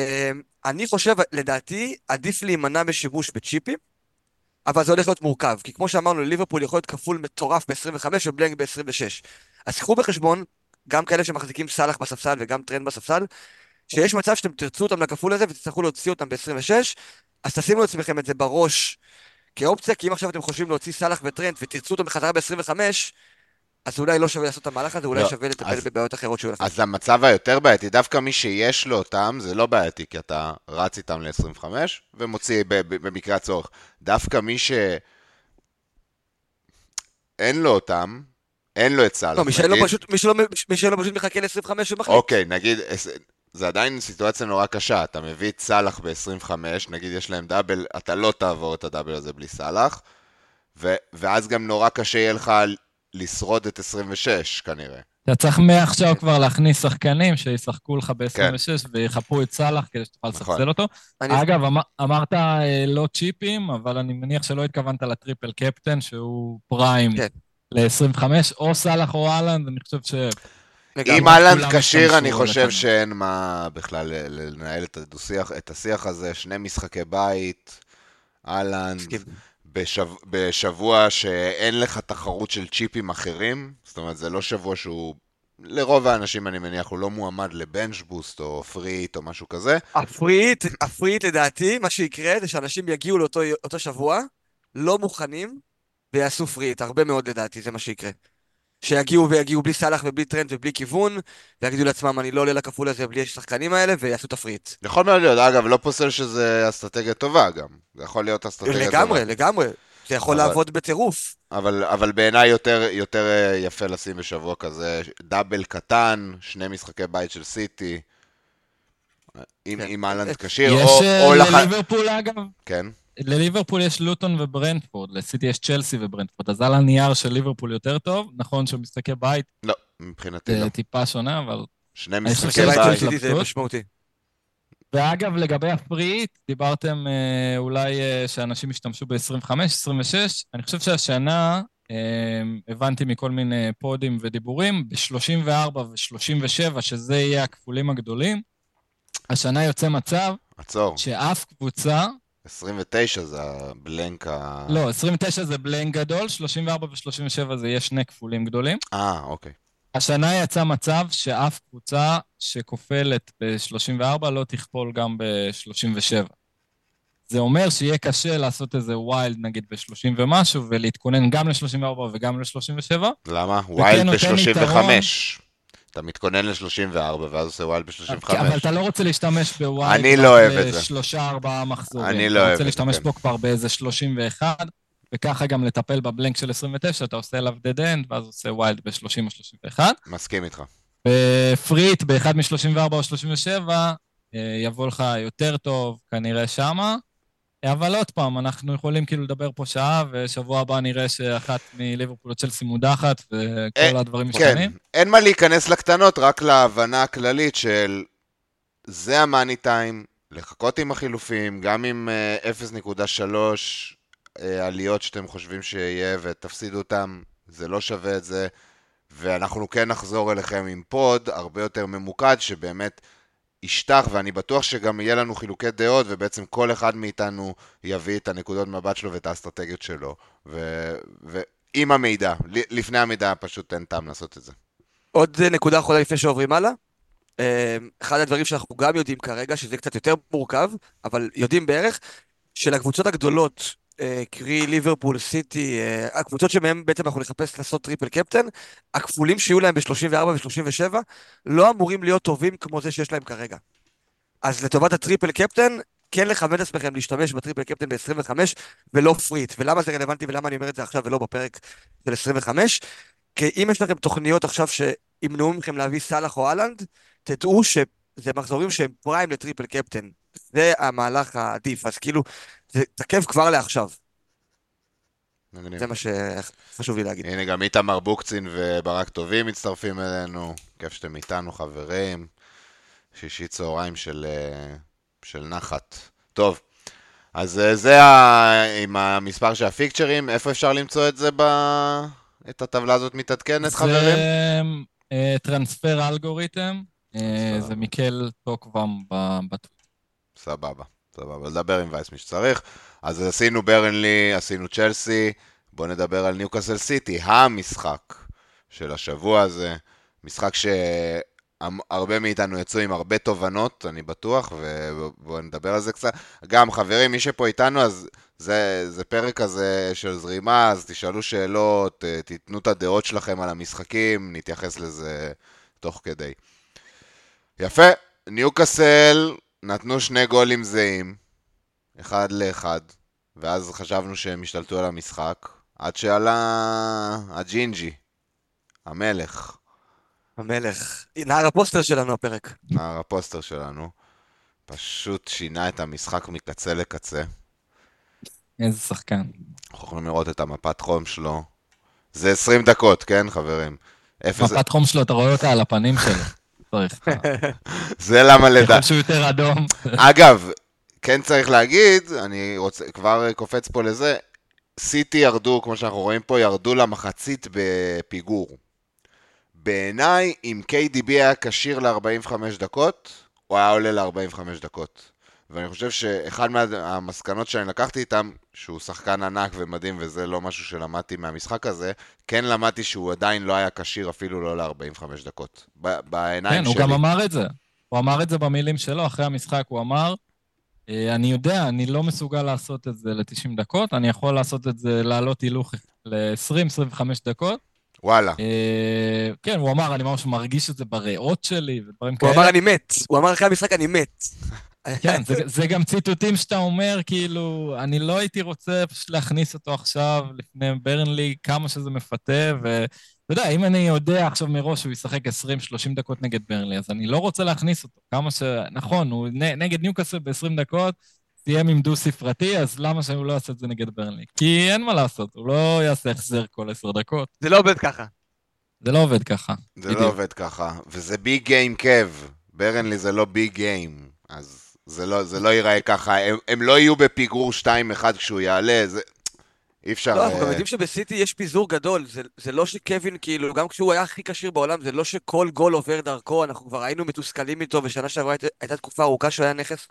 אני חושב, לדעתי, עדיף להימנע בשימוש בצ'יפים, אבל זה הולך להיות מורכב, כי כמו שאמרנו, ליברפול יכול להיות כפול מטורף ב-25 ו blank ב-26. אז קחו בחשבון, גם כאלה שמחזיקים סאלח בספסל וגם טרנד בספסל, שיש מצב שאתם תרצו אותם לכפול הזה ותצטרכו להוציא אותם ב-26, אז תשימו לעצמכם את זה בראש כאופציה, כי אם עכשיו אתם חושבים להוציא סאלח וטרנד ותרצו אותם בחזרה ב-25, אז אולי לא שווה לעשות את המהלך הזה, אולי לא, שווה לטפל אז, בבעיות אחרות שהוא לכם. אז המצב היותר בעייתי, דווקא מי שיש לו אותם, זה לא בעייתי, כי אתה רץ איתם ל-25 ומוציא במקרה הצורך. דווקא מי שאין לו אותם, אין לו את סאלח. לא, מי שאין לו פשוט, מי שלא פשוט מחכה ל-25 ומחליט. אוקיי, נגיד, זה עדיין סיטואציה נורא קשה, אתה מביא את סאלח ב-25, נגיד יש להם דאבל, אתה לא תעבור את הדאבל הזה בלי סאלח, ואז גם נורא קשה יהיה לך לשרוד את 26 כנראה. אתה צריך מעכשיו כבר להכניס שחקנים שישחקו לך ב-26 כן. ויחפו את סאלח כדי שתוכל נכון. לספסל אותו. אני... אגב, אמר, אמרת אה, לא צ'יפים, אבל אני מניח שלא התכוונת לטריפל קפטן, שהוא פריים כן. ל-25, או סאלח או אהלנד, אני חושב ש... אם אהלנד כשיר, אני חושב שאין מה בכלל לנהל את, הדו-שיח, את השיח הזה, שני משחקי בית, אהלנד, בשב, בשבוע שאין לך תחרות של צ'יפים אחרים, זאת אומרת, זה לא שבוע שהוא, לרוב האנשים אני מניח, הוא לא מועמד ל bench boost או free hit או משהו כזה. הפריט, הפריט לדעתי, מה שיקרה זה שאנשים יגיעו לאותו שבוע, לא מוכנים, ויעשו free hit, הרבה מאוד לדעתי, זה מה שיקרה. שיגיעו ויגיעו בלי סאלח ובלי טרנד ובלי כיוון, ויגידו לעצמם, אני לא עולה לכפול הזה בלי השחקנים האלה, ויעשו free hit. יכול מאוד להיות, אגב, לא פוסל שזה אסטרטגיה טובה גם. זה יכול להיות אסטרטגיה לגמרי, טובה. לגמרי, לגמרי. זה יכול אבל, לעבוד בטירוף. אבל, אבל בעיניי יותר, יותר אה, יפה לשים בשבוע כזה double קטן, שני משחקי בית של סיטי, עם, כן. עם אהלנד כשיר, או... יש אה, לליברפול לח... אגב. כן. לליברפול יש לוטון וברנדפורד, לסיטי יש צ'לסי וברנדפורד, אז על הנייר של ליברפול יותר טוב, נכון שהוא משחקי בית. לא, מבחינתי לא. טיפה שונה, אבל... שני משחקי בית. סיטי זה משמעותי. ואגב, לגבי ה free hit, דיברתם אה, אולי אה, שאנשים ישתמשו ב-25, 26, אני חושב שהשנה, אה, הבנתי מכל מיני פודים ודיבורים, ב-34 ו-37, שזה יהיה הכפולים הגדולים, השנה יוצא מצב, עצור. שאף קבוצה 29 זה ה blank ה... לא, 29 זה blank גדול, 34 ו-37 זה יהיה שני כפולים גדולים. אה, אוקיי. השנה יצא מצב שאף קבוצה שכופלת ב-34 לא תכפול גם ב-37. זה אומר שיהיה קשה לעשות איזה wild נגיד ב-30 ומשהו, ולהתכונן גם ל-34 וגם ל-37. למה? wild ב-35. אתה מתכונן ל-34 ואז עושה wild ב-35. אבל אתה לא רוצה להשתמש ב wild אני לא אוהב את זה. לשלושה ארבעה מחזורים. אני לא אוהב את זה. אתה רוצה להשתמש בו כבר באיזה 31, וככה גם לטפל ב blank של 29, אתה עושה אליו dead end, ואז עושה wild ב-30 או 31. מסכים איתך. ב free hit, באחד מ-34 או 37, אה, יבוא לך יותר טוב כנראה שמה. אבל עוד פעם, אנחנו יכולים כאילו לדבר פה שעה, ושבוע הבא נראה שאחת מליברפול או צ'לסי מודחת, וכל אה, הדברים משתנים. כן, אין מה להיכנס לקטנות, רק להבנה הכללית של זה המאני טיים, לחכות עם החילופים, גם עם 0.3 uh, uh, עליות שאתם חושבים שיהיה ותפסידו אותם, זה לא שווה את זה, ואנחנו כן נחזור אליכם עם פוד הרבה יותר ממוקד, שבאמת... ישטח, ואני בטוח שגם יהיה לנו חילוקי דעות, ובעצם כל אחד מאיתנו יביא את הנקודות מבט שלו ואת האסטרטגיות שלו. ועם המידע, לפני המידע פשוט אין טעם לעשות את זה. עוד נקודה אחרונה לפני שעוברים הלאה. אה, אחד הדברים שאנחנו גם יודעים כרגע, שזה קצת יותר מורכב, אבל יודעים בערך, שלקבוצות הגדולות קרי ליברפול, סיטי, אה, הקבוצות שמהם בעצם אנחנו נחפש לעשות triple captain, הכפולים שיהיו להם ב-34 ו-37 לא אמורים להיות טובים כמו זה שיש להם כרגע. אז לטובת ה triple captain, כן לכוון את עצמכם להשתמש ב triple captain ב-25 ולא free hit. ולמה זה רלוונטי ולמה אני אומר את זה עכשיו ולא בפרק של 25? כי אם יש לכם תוכניות עכשיו שימנעו מכם להביא סאלח או אהלנד, תדעו שזה מחזורים שהם פריים לטריפל קפטן. זה המהלך העדיף, אז כאילו, זה תקף כבר לעכשיו. מגניב. זה מה שחשוב לי להגיד. הנה גם איתמר בוקצין וברק טובים מצטרפים אלינו. כיף שאתם איתנו, חברים. שישי צהריים של, אה, של נחת. טוב, אז אה, זה ה... עם המספר של הפיקצ'רים, איפה אפשר למצוא את זה ב... את הטבלה הזאת מתעדכנת, חברים? זה טרנספר אלגוריתם, אה, טרנספר. זה מיקל טוקוואם ב- בטוויטר. סבבה, סבבה. לדבר עם וייס מי שצריך. אז עשינו ברנלי, עשינו צ'לסי, בואו נדבר על ניוקאסל סיטי, המשחק של השבוע הזה. משחק שהרבה מאיתנו יצאו עם הרבה תובנות, אני בטוח, ובואו נדבר על זה קצת. גם, חברים, מי שפה איתנו, אז זה, זה פרק כזה של זרימה, אז תשאלו שאלות, אה, תיתנו את הדעות שלכם על המשחקים, נתייחס לזה תוך כדי. יפה, ניוקאסל נתנו שני גולים זהים, אחד לאחד, ואז חשבנו שהם השתלטו על המשחק, עד שעלה הג'ינג'י, המלך, המלך. נער הפוסטר שלנו הפרק. נער הפוסטר שלנו, פשוט שינה את המשחק מקצה לקצה. איזה שחקן. אנחנו יכולים לראות את המפת חום שלו. זה 20 דקות, כן, חברים? אפס... מפת חום שלו, אתה רואה אותה על הפנים שלו. צריך. זה למה לדעת. שהוא יותר אדום. אגב, כן צריך להגיד, אני רוצה, כבר קופץ פה לזה, סיטי ירדו, כמו שאנחנו רואים פה, ירדו למחצית בפיגור. בעיניי, אם KDB היה כשיר ל-45 דקות, הוא היה עולה ל-45 דקות. ואני חושב שאחד מהמסקנות שאני לקחתי איתם, שהוא שחקן ענק ומדהים, וזה לא משהו שלמדתי מהמשחק הזה, כן למדתי שהוא עדיין לא היה כשיר אפילו לא ל-45 דקות. ב- בעיניים כן, שלי. הוא גם אמר את זה. הוא אמר את זה במילים שלו, אחרי המשחק הוא אמר, "אה, אני יודע, אני לא מסוגל לעשות את זה ל-90 דקות, אני יכול לעשות את זה, לעלות הילוך ל-20-25 דקות. וואלה. אה, כן, הוא אמר, אני ממש מרגיש את זה בריאות שלי ודברים הוא כאלה. אמר אני מת. הוא אמר אחרי המשחק אני מת. כן, זה, זה גם ציטוטים שאתה אומר, כאילו, אני לא הייתי רוצה פשוט להכניס אותו עכשיו לפני ברנלי, כמה שזה מפתה, ואתה יודע, אם אני יודע עכשיו מראש שהוא ישחק 20-30 דקות נגד ברנלי, אז אני לא רוצה להכניס אותו. כמה ש... נכון, הוא נ- נגד ניוקאסל ב-20 דקות, סיים עם דו-ספרתי, אז למה שהוא לא יעשה את זה נגד ברנלי? כי אין מה לעשות, הוא לא יעשה החזר כל 10 דקות. זה לא עובד ככה. זה לא עובד ככה. זה בדיוק. לא עובד ככה, וזה ביג גיים קב. ברנלי זה לא ביג גיים, אז זה לא, זה לא ייראה ככה. הם, הם לא יהיו בפיגור 2-1 כשהוא יעלה, זה... אי אפשר... לא, אנחנו גם אה, יודעים שבסיטי יש פיזור גדול, זה, זה לא שקווין, כאילו, גם כשהוא היה הכי כשיר בעולם, זה לא שכל גול עובר דרכו, אנחנו כבר היינו מתוסכלים איתו, ושנה שעברה היית- הייתה תקופה ארוכה שהוא היה נכס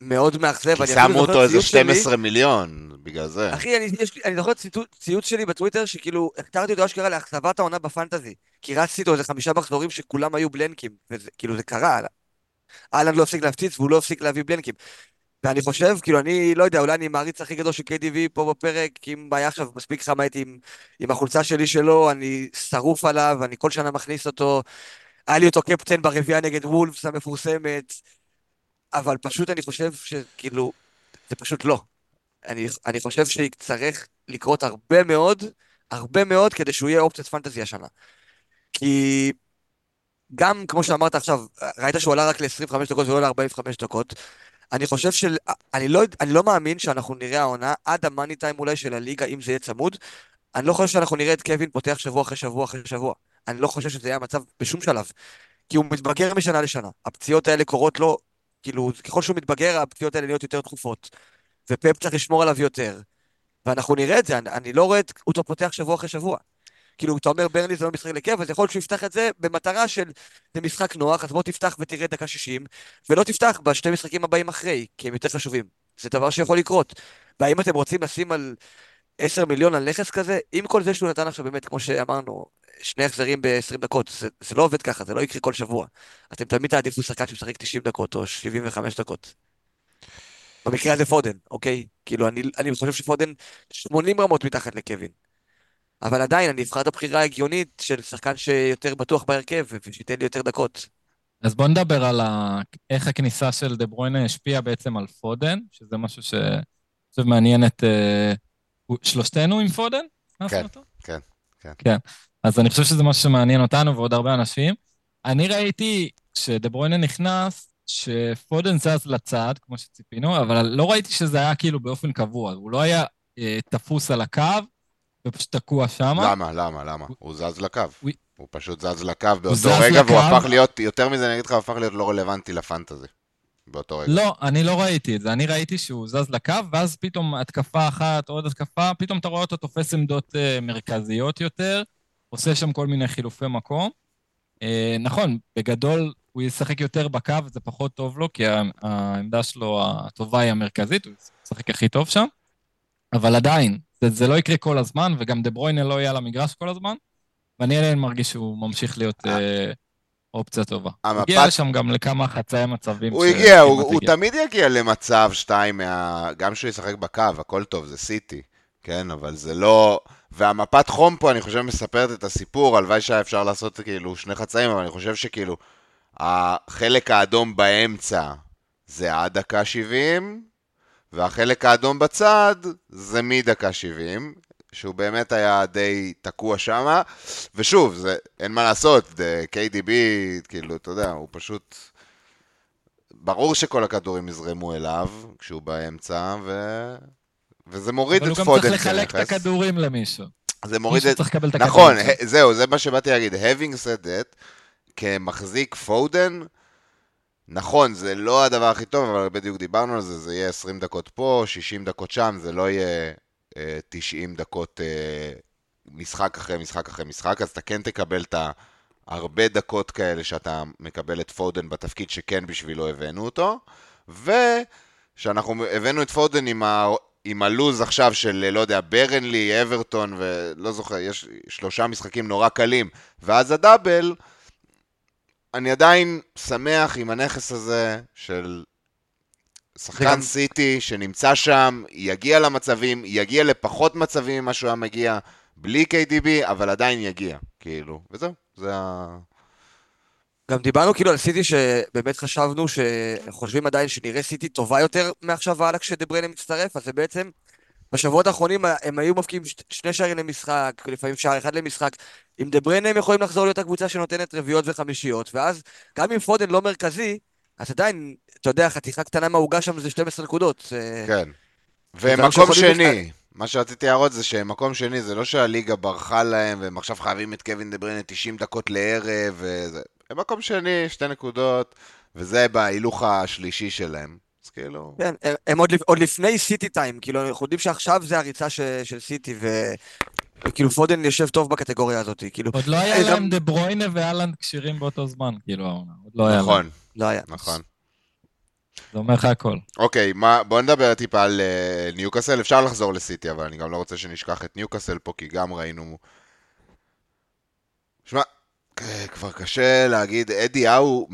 מאוד מאכזב. כי שמו אותו איזה ציוץ שלי- 12 מיליון, בגלל זה. אחי, אני, יש, לי- אני זוכר ציטוט- ציוץ שלי בטוויטר, שכאילו, הכתרתי אותו אשכרה לאכזבת העונה בפנטזי. כי רצתי איתו איזה חמישה מחזורים שכולם היו בלנקים, וזה, כאילו, זה קרה. אהלן לא הפסיק להפציץ והוא לא הפסיק להביא בלנקים. ואני חושב, כאילו, אני לא יודע, אולי אני מעריץ הכי גדול של KDV פה בפרק, כי אם היה עכשיו מספיק חם הייתי עם, עם החולצה שלי שלו, אני שרוף עליו, אני כל שנה מכניס אותו. היה לי אותו קפטן ברביעייה נגד וולפס המפורסמת, אבל פשוט אני חושב שכאילו, זה פשוט לא. אני, אני חושב שיצטרך לקרות הרבה מאוד, הרבה מאוד, כדי שהוא יהיה אופציית פנטזי השנה. כי גם, כמו שאמרת עכשיו, ראית שהוא עלה רק ל-25 דקות ולא ל-45 דקות. אני חושב של... אני לא, אני לא מאמין שאנחנו נראה העונה עד המאני טיים אולי של הליגה, אם זה יהיה צמוד. אני לא חושב שאנחנו נראה את קווין פותח שבוע אחרי שבוע אחרי שבוע. אני לא חושב שזה יהיה המצב בשום שלב. כי הוא מתבגר משנה לשנה. הפציעות האלה קורות לו, כאילו, ככל שהוא מתבגר, הפציעות האלה נהיות יותר תכופות. ופפ צריך לשמור עליו יותר. ואנחנו נראה את זה, אני, אני לא רואה את אותו פותח שבוע אחרי שבוע. כאילו, אתה אומר ברני זה לא משחק לכיף, אז יכול להיות שהוא יפתח את זה במטרה של זה משחק נוח, אז בוא תפתח ותראה דקה 60, ולא תפתח בשני משחקים הבאים אחרי, כי הם יותר חשובים. זה דבר שיכול לקרות. והאם אתם רוצים לשים על 10 מיליון על נכס כזה, עם כל זה שהוא נתן עכשיו באמת, כמו שאמרנו, שני החזרים ב-20 דקות, זה, זה לא עובד ככה, זה לא יקרה כל שבוע. אתם תמיד תעדיפו שחקן שמשחק 90 דקות או 75 דקות. במקרה הזה פודן, אוקיי? כאילו, אני, אני חושב שפודן 80 רמות מתחת לקווין. אבל עדיין, אני אבחר את הבחירה ההגיונית של שחקן שיותר בטוח בהרכב ושייתן לי יותר דקות. אז בוא נדבר על ה... איך הכניסה של דה ברויינה השפיעה בעצם על פודן, שזה משהו ש... אני חושב מעניין את... הוא- שלושתנו עם פודן? כן? כן, כן. כן. אז אני חושב שזה משהו שמעניין אותנו ועוד הרבה אנשים. אני ראיתי, כשדה ברויינה נכנס, שפודן זז לצד, כמו שציפינו, אבל לא ראיתי שזה היה כאילו באופן קבוע. הוא לא היה אה, תפוס על הקו, ופשוט תקוע שמה. למה, למה, למה? הוא זז לקו. הוא- פשוט זז לקו באותו רגע, והוא. הפך להיות, יותר מזה אני אגיד לך, הוא הפך להיות לא רלוונטי לפנטזי. באותו רגע. לא, אני לא ראיתי את זה. אני ראיתי שהוא זז לקו, ואז פתאום התקפה אחת, עוד התקפה, פתאום אתה רואה אותו תופס עמדות אה, מרכזיות יותר, עושה שם כל מיני חילופי מקום. אה, נכון, בגדול הוא ישחק יותר בקו, זה פחות טוב לו, כי העמדה שלו הטובה היא המרכזית, הוא ישחק הכי טוב שם. אבל עדיין, זה, זה לא יקרה כל הזמן, וגם דה ברויינה לא יהיה על המגרש כל הזמן, ואני עדיין מרגיש שהוא ממשיך להיות אה, אופציה טובה. המפת- הגיע לשם גם לכמה חצאי מצבים. הוא הגיע, הוא, הוא. תמיד יגיע למצב שתיים מה... גם שהוא ישחק בקו, הכל טוב, זה סיטי, כן? אבל זה לא... והמפת חום פה, אני חושב, מספרת את הסיפור, הלוואי שהיה אפשר לעשות כאילו שני חצאים, אבל אני חושב שכאילו, החלק האדום באמצע זה עד דקה 70, והחלק האדום בצד זה מדקה 70, שהוא באמת היה די תקוע שמה, ושוב, זה, אין מה לעשות, KDB, כאילו, אתה יודע, הוא פשוט... ברור שכל הכדורים יזרמו אליו כשהוא באמצע, ו... וזה מוריד אבל את הוא גם פודן צריך לחלק את כנכס. הכדורים למישהו. זה מוריד מישהו את... צריך לקבל את הכדורים. נכון, שלו. ה- זהו, זה מה שבאתי להגיד. having said that, כמחזיק פודן, נכון, זה לא הדבר הכי טוב, אבל בדיוק דיברנו על זה, זה יהיה 20 דקות פה, 60 דקות שם, זה לא יהיה אה, 90 דקות אה, משחק אחרי משחק אחרי משחק, אז אתה כן תקבל את הרבה דקות כאלה שאתה מקבל את פודן בתפקיד שכן בשבילו הבאנו אותו, ושאנחנו הבאנו את פודן עם, ה, עם הלוז עכשיו של, לא יודע, ברנלי, אברטון, ולא זוכר, יש שלושה משחקים נורא קלים, ואז הדאבל, אני עדיין שמח עם הנכס הזה של שחקן וגם- סיטי שנמצא שם, יגיע למצבים, יגיע לפחות מצבים ממה שהוא היה מגיע בלי KDB, אבל עדיין יגיע, כאילו, וזהו, זה ה... גם דיברנו כאילו על סיטי שבאמת חשבנו שחושבים עדיין שנראה סיטי טובה יותר מעכשיו והלאה כשדבריינה מצטרף, אז זה בעצם בשבועות האחרונים הם היו מבקיעים שני שערים למשחק, לפעמים שער אחד למשחק. עם דבריינה הם יכולים לחזור להיות הקבוצה שנותנת רביעיות וחמישיות, ואז גם אם פודן לא מרכזי, אז עדיין, אתה יודע, חתיכה קטנה מהעוגה שם זה 12 נקודות. כן. ומקום שני, מה שרציתי להראות זה שמקום שני זה לא שהליגה ברחה להם והם עכשיו חייבים את קווין דה בריינה 90 דקות לערב וזה. הם מקום שני, שתי נקודות, וזה בהילוך השלישי שלהם. אז כאילו... כן, הם- הם עוד, עוד לפני סיטי טיים, כאילו, אנחנו יודעים שעכשיו זה הריצה ש, של סיטי, ו... וכאילו פודן יושב טוב בקטגוריה הזאת, כאילו, עוד לא היה להם דה ברויינה ואלנד כשירים באותו זמן, כאילו, העונה. עוד לא היה להם. נכון, לא היה. נכון. זה אומר לך הכל. אוקיי, מה, בוא נדבר טיפה על אה, ניוקאסל. אפשר לחזור לסיטי, אבל אני גם לא רוצה שנשכח את ניוקאסל פה, כי גם ראינו... שמע, כבר קשה להגיד, אדי האו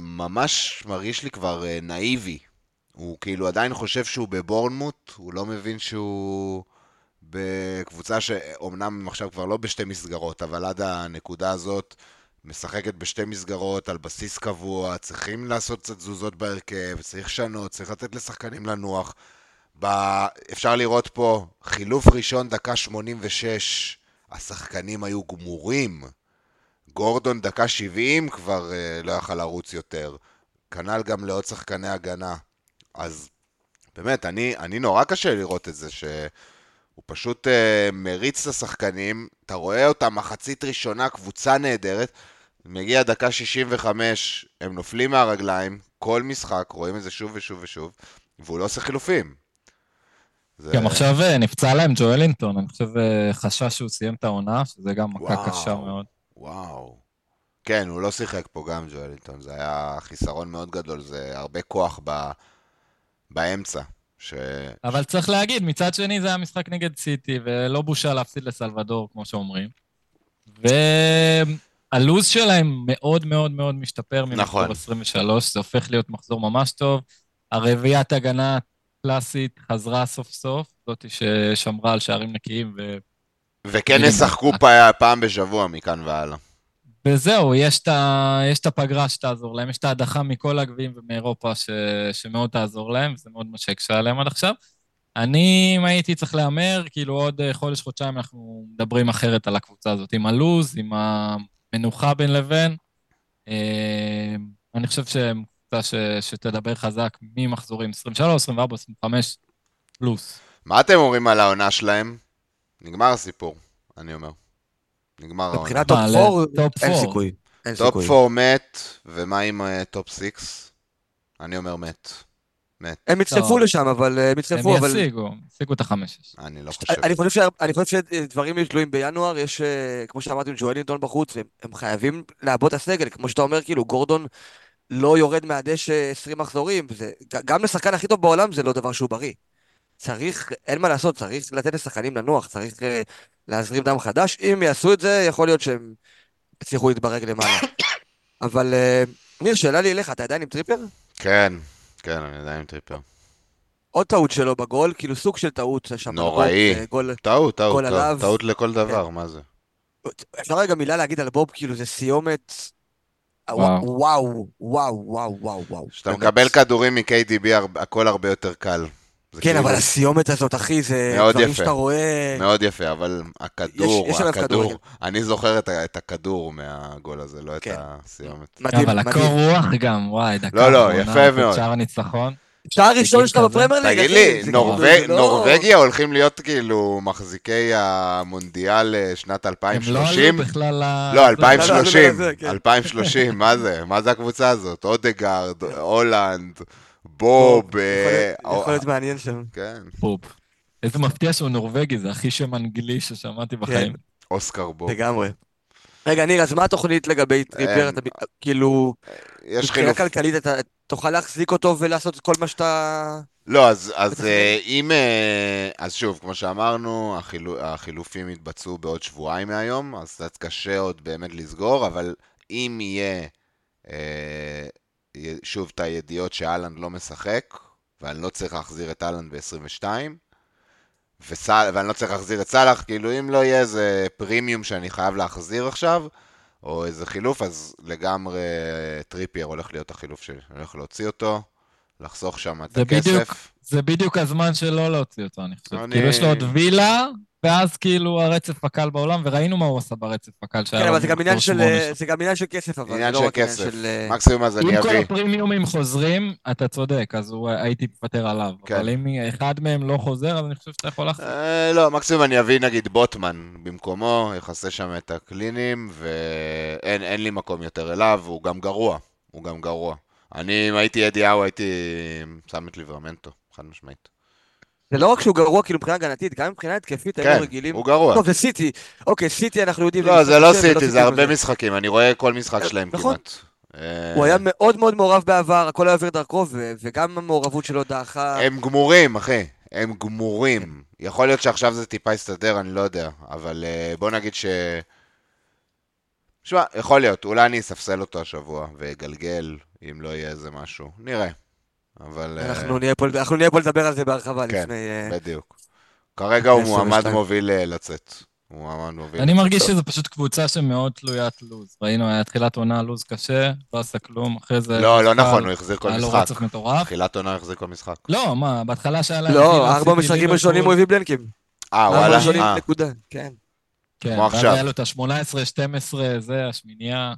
ממש מרגיש לי כבר אה, נאיבי. הוא כאילו עדיין חושב שהוא בבורנמוט, הוא לא מבין שהוא בקבוצה שאומנם עכשיו כבר לא בשתי מסגרות, אבל עד הנקודה הזאת משחקת בשתי מסגרות על בסיס קבוע, צריכים לעשות קצת תזוזות בהרכב, צריך לשנות, צריך לתת לשחקנים לנוח. ב... אפשר לראות פה, חילוף ראשון דקה 86, השחקנים היו גמורים. גורדון דקה 70 כבר uh, לא יכל לרוץ יותר. כנ"ל גם לעוד שחקני הגנה. אז באמת, אני, אני נורא קשה לראות את זה, שהוא פשוט uh, מריץ את השחקנים, אתה רואה אותם מחצית ראשונה, קבוצה נהדרת, מגיע דקה 65, הם נופלים מהרגליים, כל משחק, רואים את זה שוב ושוב ושוב, והוא לא עושה חילופים. זה... גם עכשיו אה, נפצע להם ג'ואלינטון, אני חושב חשש שהוא סיים את העונה, שזה גם מכה וואו. קשה מאוד. וואו. כן, הוא לא שיחק פה גם ג'ואלינטון, זה היה חיסרון מאוד גדול, זה הרבה כוח ב... באמצע. ש... אבל צריך להגיד, מצד שני זה היה משחק נגד סיטי, ולא בושה להפסיד לסלבדור, כמו שאומרים. והלו"ז שלהם מאוד מאוד מאוד משתפר ממחזור נכון. 23, זה הופך להיות מחזור ממש טוב. הרביעיית הגנה הקלאסית חזרה סוף סוף, זאתי ששמרה על שערים נקיים, ו... וכן. ישחקו פעם בשבוע מכאן והלאה. וזהו, יש את, ה... יש את הפגרה שתעזור להם, יש את ההדחה מכל הגביעים ומאירופה ש... שמאוד תעזור להם, וזה מאוד מה שהקשה עליהם עד עכשיו. אני, אם הייתי צריך להמר, כאילו עוד אה, חודש, חודשיים אנחנו מדברים אחרת על הקבוצה הזאת, עם הלוז, עם המנוחה בין לבין. אה, אני חושב שהם קבוצה ש... שתדבר חזק ממחזורים 23, 24, 25, פלוס. מה אתם אומרים על העונה שלהם? נגמר הסיפור, אני אומר. נגמר העונה. מבחינת top 4, ל top אין. סיכוי. top סיכוי. 4 מת, ומה עם אה, top 6? אני אומר מת. מת. הם יצטרפו. לשם, אבל אה, הם הם יצטרפו, אבל... ישיגו, ישיגו את החמש-שש. אני לא חושב. אני חושב, שדברים יהיו תלויים בינואר, יש, אה, כמו שאמרתי, עם ג'ואלינטון בחוץ, הם, הם חייבים לעבות את הסגל, כמו שאתה אומר, כאילו, גורדון לא יורד מהדשא 20 מחזורים, גם לשחקן הכי טוב בעולם זה לא דבר שהוא בריא. צריך, אין מה לעשות, צריך לתת לשחקנים לנוח, צריך אה, להזרים דם חדש, אם יעשו את זה, יכול להיות שהם יצליחו להתברג למעלה. אבל, אה, ניר, שאלה לי אליך, אתה עדיין עם טריפר? כן, כן, אני עדיין עם טריפר. עוד טעות שלו בגול, כאילו סוג של טעות, שם נוראי. בגול, אה, גול, טעות, טעות, גול טעות, עליו. טעות לכל דבר, מה זה? אפשר רגע מילה להגיד על בוב, כאילו זה סיומת... וואו. וואו, וואו, וואו, וואו. כשאתה. מקבל כדורים מ-KDB, הכל הרבה יותר קל. כן, כאילו אבל הסיומת הזאת, אחי, זה דברים יפה. שאתה רואה... מאוד יפה, אבל הכדור, יש הכדור. אני זוכר את הכדור מהגול הזה, לא את כן. הסיומת. מדהים, אבל הקור. רוח גם, וואי, דקה לא, לא, יפה מאוד. שער הניצחון. שער ראשון שלך. בפרמייר ליג, תגיד לי, כאילו, לא- נורווגיה הולכים להיות כאילו מחזיקי המונדיאל אה, שנת הם לא 2030? עלו בכלל ל... לא, לא, 2030, לא, לא, כן. 2030, מה זה? מה זה הקבוצה הזאת? אודגרד, הולנד, בוב, יכול אה, להיות- יכול להיות מעניין שם. כן, פופ. איזה מפתיע שהוא נורבגי, זה הכי שם אנגלי ששמעתי בחיים. אוסקר בוב. לגמרי. רגע, ניר, אז מה התוכנית לגבי טריפר? כאילו, יש מבחינה. כלכלית, אתה תוכל להחזיק אותו ולעשות את כל מה שאתה... לא, אז, אז אה, אם... אה, אז שוב, כמו שאמרנו, החילו, החילופים יתבצעו בעוד שבועיים מהיום, אז קצת קשה עוד באמת לסגור, אבל אם יהיה אה, שוב את הידיעות שאהלנד לא משחק, ואני לא צריך להחזיר את אהלנד ב-22, וסאל, ואני לא צריך להחזיר את סאלח, כאילו אם לא יהיה איזה פרימיום שאני חייב להחזיר עכשיו, או איזה חילוף, אז לגמרי אה, טריפייר הולך להיות החילוף שלי, אני הולך להוציא אותו, לחסוך שם את זה הכסף. בדיוק- זה בדיוק הזמן שלא להוציא אותו, אני חושב. אני- כאילו יש לו עוד וילה, ואז כאילו הרצף הקל בעולם, וראינו מה הוא עשה ברצף הקל שהיה כן, אבל זה גם עניין של... שמונה. זה גם עניין של כסף, אבל. עניין זה לא של כסף. אה, מקסימום אז אני אם כל אביא. הפרימיומים חוזרים, אתה צודק, אז הוא- הייתי מוותר עליו. כן. אבל אם אחד מהם לא חוזר, אז אני חושב שאתה יכול להחזיר. אה, לא, מקסימום אני אביא נגיד בוטמן במקומו, יכסה שם את הקלינים, ואין אין לי מקום יותר אליו, הוא גם גרוע. הוא גם גרוע. אני, אם הייתי אדיהו, הייתי שם את ליברמנטו, חד משמעית. זה לא רק שהוא גרוע כאילו מבחינה הגנתית, גם מבחינה התקפית כן, רגילים. הוא גרוע. טוב, זה סיטי. אוקיי, סיטי אנחנו יודעים. לא, זה לא ולא סיטי, זה הרבה. משחקים, אני רואה כל משחק שלהם נכון. כמעט. אה, הוא היה מאוד מאוד מעורב בעבר, הכל היה עובר דרכו, וגם המעורבות שלו דעכה. הם גמורים, אחי. הם גמורים. יכול להיות שעכשיו זה טיפה יסתדר, אני לא יודע. אבל אה, בוא נגיד ש... שמע, יכול להיות. אולי אני אספסל אותו השבוע ואגלגל, אם לא יהיה איזה משהו. נראה. אבל... אנחנו נהיה פה- אנחנו נהיה פה לדבר על זה בהרחבה כן, לפני... אה, בדיוק. כרגע הוא 22. מועמד מוביל אה, לצאת. הוא מועמד מוביל. אני מרגיש. שזו פשוט קבוצה שמאוד תלוית לוז. ראינו, היה תחילת עונה לוז קשה, לא עשה כלום, אחרי זה... לא, לא נכון, הוא החזיר כל היה לו משחק. רצף מטורף. תחילת עונה החזיר כל משחק. לא, מה, בהתחלה שהיה להם... לא, כאילו, ארבע משחקים ראשונים הוא הביא בלנקים. אה, ארבע וואלה? ראשונים אה, נקודה, כן. כן, כמו ואז עכשיו. היה לו את ה-18, 12, זה, השמינייה.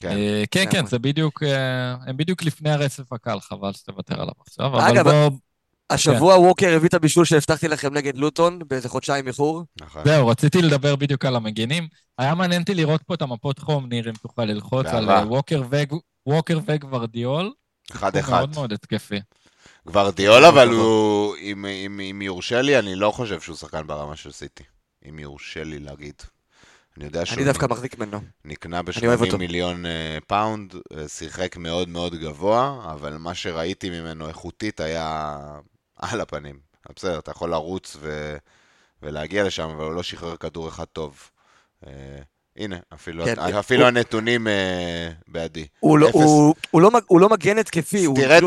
כן. אה, כן, כן. זה בדיוק, אה, הם בדיוק לפני הרצף הקל, חבל שתוותר עליו עכשיו, אבל אגב, בוא... השבוע ווקר הביא את הבישול שהבטחתי לכם נגד לוטון, באיזה חודשיים איחור. נכון. זהו, רציתי לדבר בדיוק על המגינים. היה מעניין אותי לראות פה את המפות חום, ניר, אם תוכל ללחוץ על. אה, ווקר וגו- ווקר וגוורדיול. אחד אחד. מאוד מאוד התקפי. גוורדיול, אבל הוא, אם, אם, אם יורשה לי, אני לא חושב שהוא שחקן ברמה של סיטי. אם יורשה לי להגיד. אני יודע שהוא אני דווקא מחזיק ממנו. נקנה ב-80 אוהב אותו. מיליון אה, פאונד, אה, שיחק מאוד מאוד גבוה, אבל מה שראיתי ממנו איכותית היה על הפנים. בסדר, אתה יכול לרוץ ו... ולהגיע לשם, אבל הוא לא שחרר כדור אחד טוב. אה, הנה, אפילו, כן, אפילו הוא- הנתונים אה, בעדי. הוא לא- אפס. הוא- הוא לא הוא לא מגן התקפי, תראה את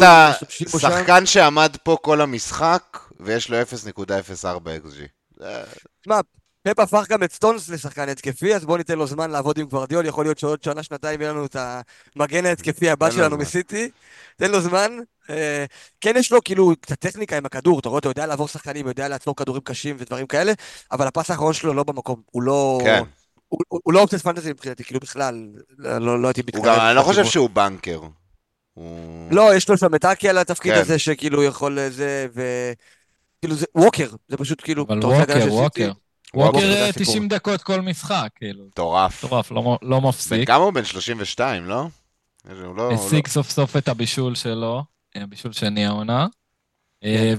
כאילו שם. השחקן שעמד פה כל המשחק, ויש לו 0.04 XG. זה- פפ הפך גם את סטונס לשחקן התקפי, אז בואו ניתן לו זמן לעבוד עם גוורדיול, יכול להיות שעוד שנה, שנתיים יהיה לנו את המגן ההתקפי הבא שלנו. מסיטי. תן לו זמן. אה, כן יש לו כאילו קצת טכניקה עם הכדור, אתה רואה, אתה יודע לעבור שחקנים, יודע לעצור כדורים קשים ודברים כאלה, אבל הפס האחרון שלו לא במקום, הוא לא... כן. הוא- לא אופציות פנטזי מבחינתי, כאילו בכלל, לא לא- לא הייתי מתקרב. אני לא חושב. שהוא בנקר. לא, יש לו שם את אקי על התפקיד כן. הזה, שכאילו יכול זה, ו... כאילו זה ווקר, זה פשוט כאילו... אבל ווקר, ווקר. ווקר ווקר, זה אה, הסיפור. 90 דקות כל משחק, כאילו. מטורף. מטורף, לא לא מפסיק. כמה הוא? בן 32, לא? לא... השיג סוף סוף את הבישול שלו, אה, בישול שני העונה. כן. אה,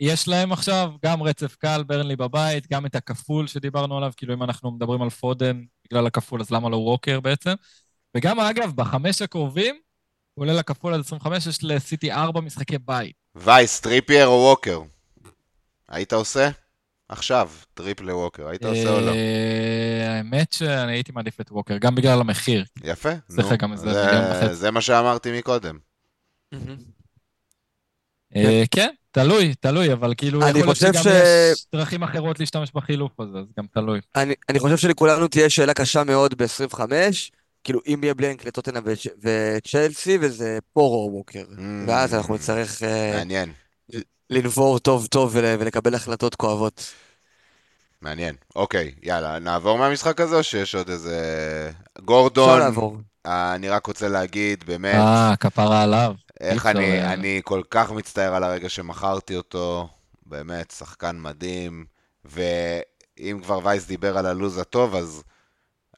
ויש להם עכשיו גם רצף קל, ברנלי בבית, גם את הכפול שדיברנו עליו, כאילו אם אנחנו מדברים על פודן בגלל הכפול, אז למה לא ווקר בעצם? וגם אגב, בחמש הקרובים, הוא עולה לכפול עד 25, יש לסיטי ארבע משחקי בית. לא... וייס, טריפייר או ווקר? היית עושה? עכשיו, טריפ לווקר, היית עושה או לא? אה, האמת שאני הייתי מעדיף את ווקר, גם בגלל המחיר. יפה, זה נו. מה שאמרתי מקודם. אה, כן, תלוי, תלוי, אבל כאילו, אני יכול להיות חושב שגם ש- יש דרכים אחרות להשתמש בחילוף הזה, אז גם תלוי. אני, אני חושב שלכולנו תהיה שאלה קשה מאוד ב-25, כאילו אם יהיה בלנק לטוטנאם וצ'- וצ'לסי, וזה פורו ווקר. Mm. ואז אנחנו נצטרך אה, מעניין, לנבור טוב טוב ול, ולקבל החלטות כואבות. מעניין. אוקיי, יאללה, נעבור מהמשחק הזה או שיש עוד איזה... אפשר גורדון, לעבור. אה, אני רק רוצה להגיד, באמת, אה, כפרה עליו. איך אי אפשר, אני, אה, אני כל כך מצטער על הרגע שמכרתי אותו, באמת, שחקן מדהים, ואם כבר וייס דיבר על הלוז הטוב, אז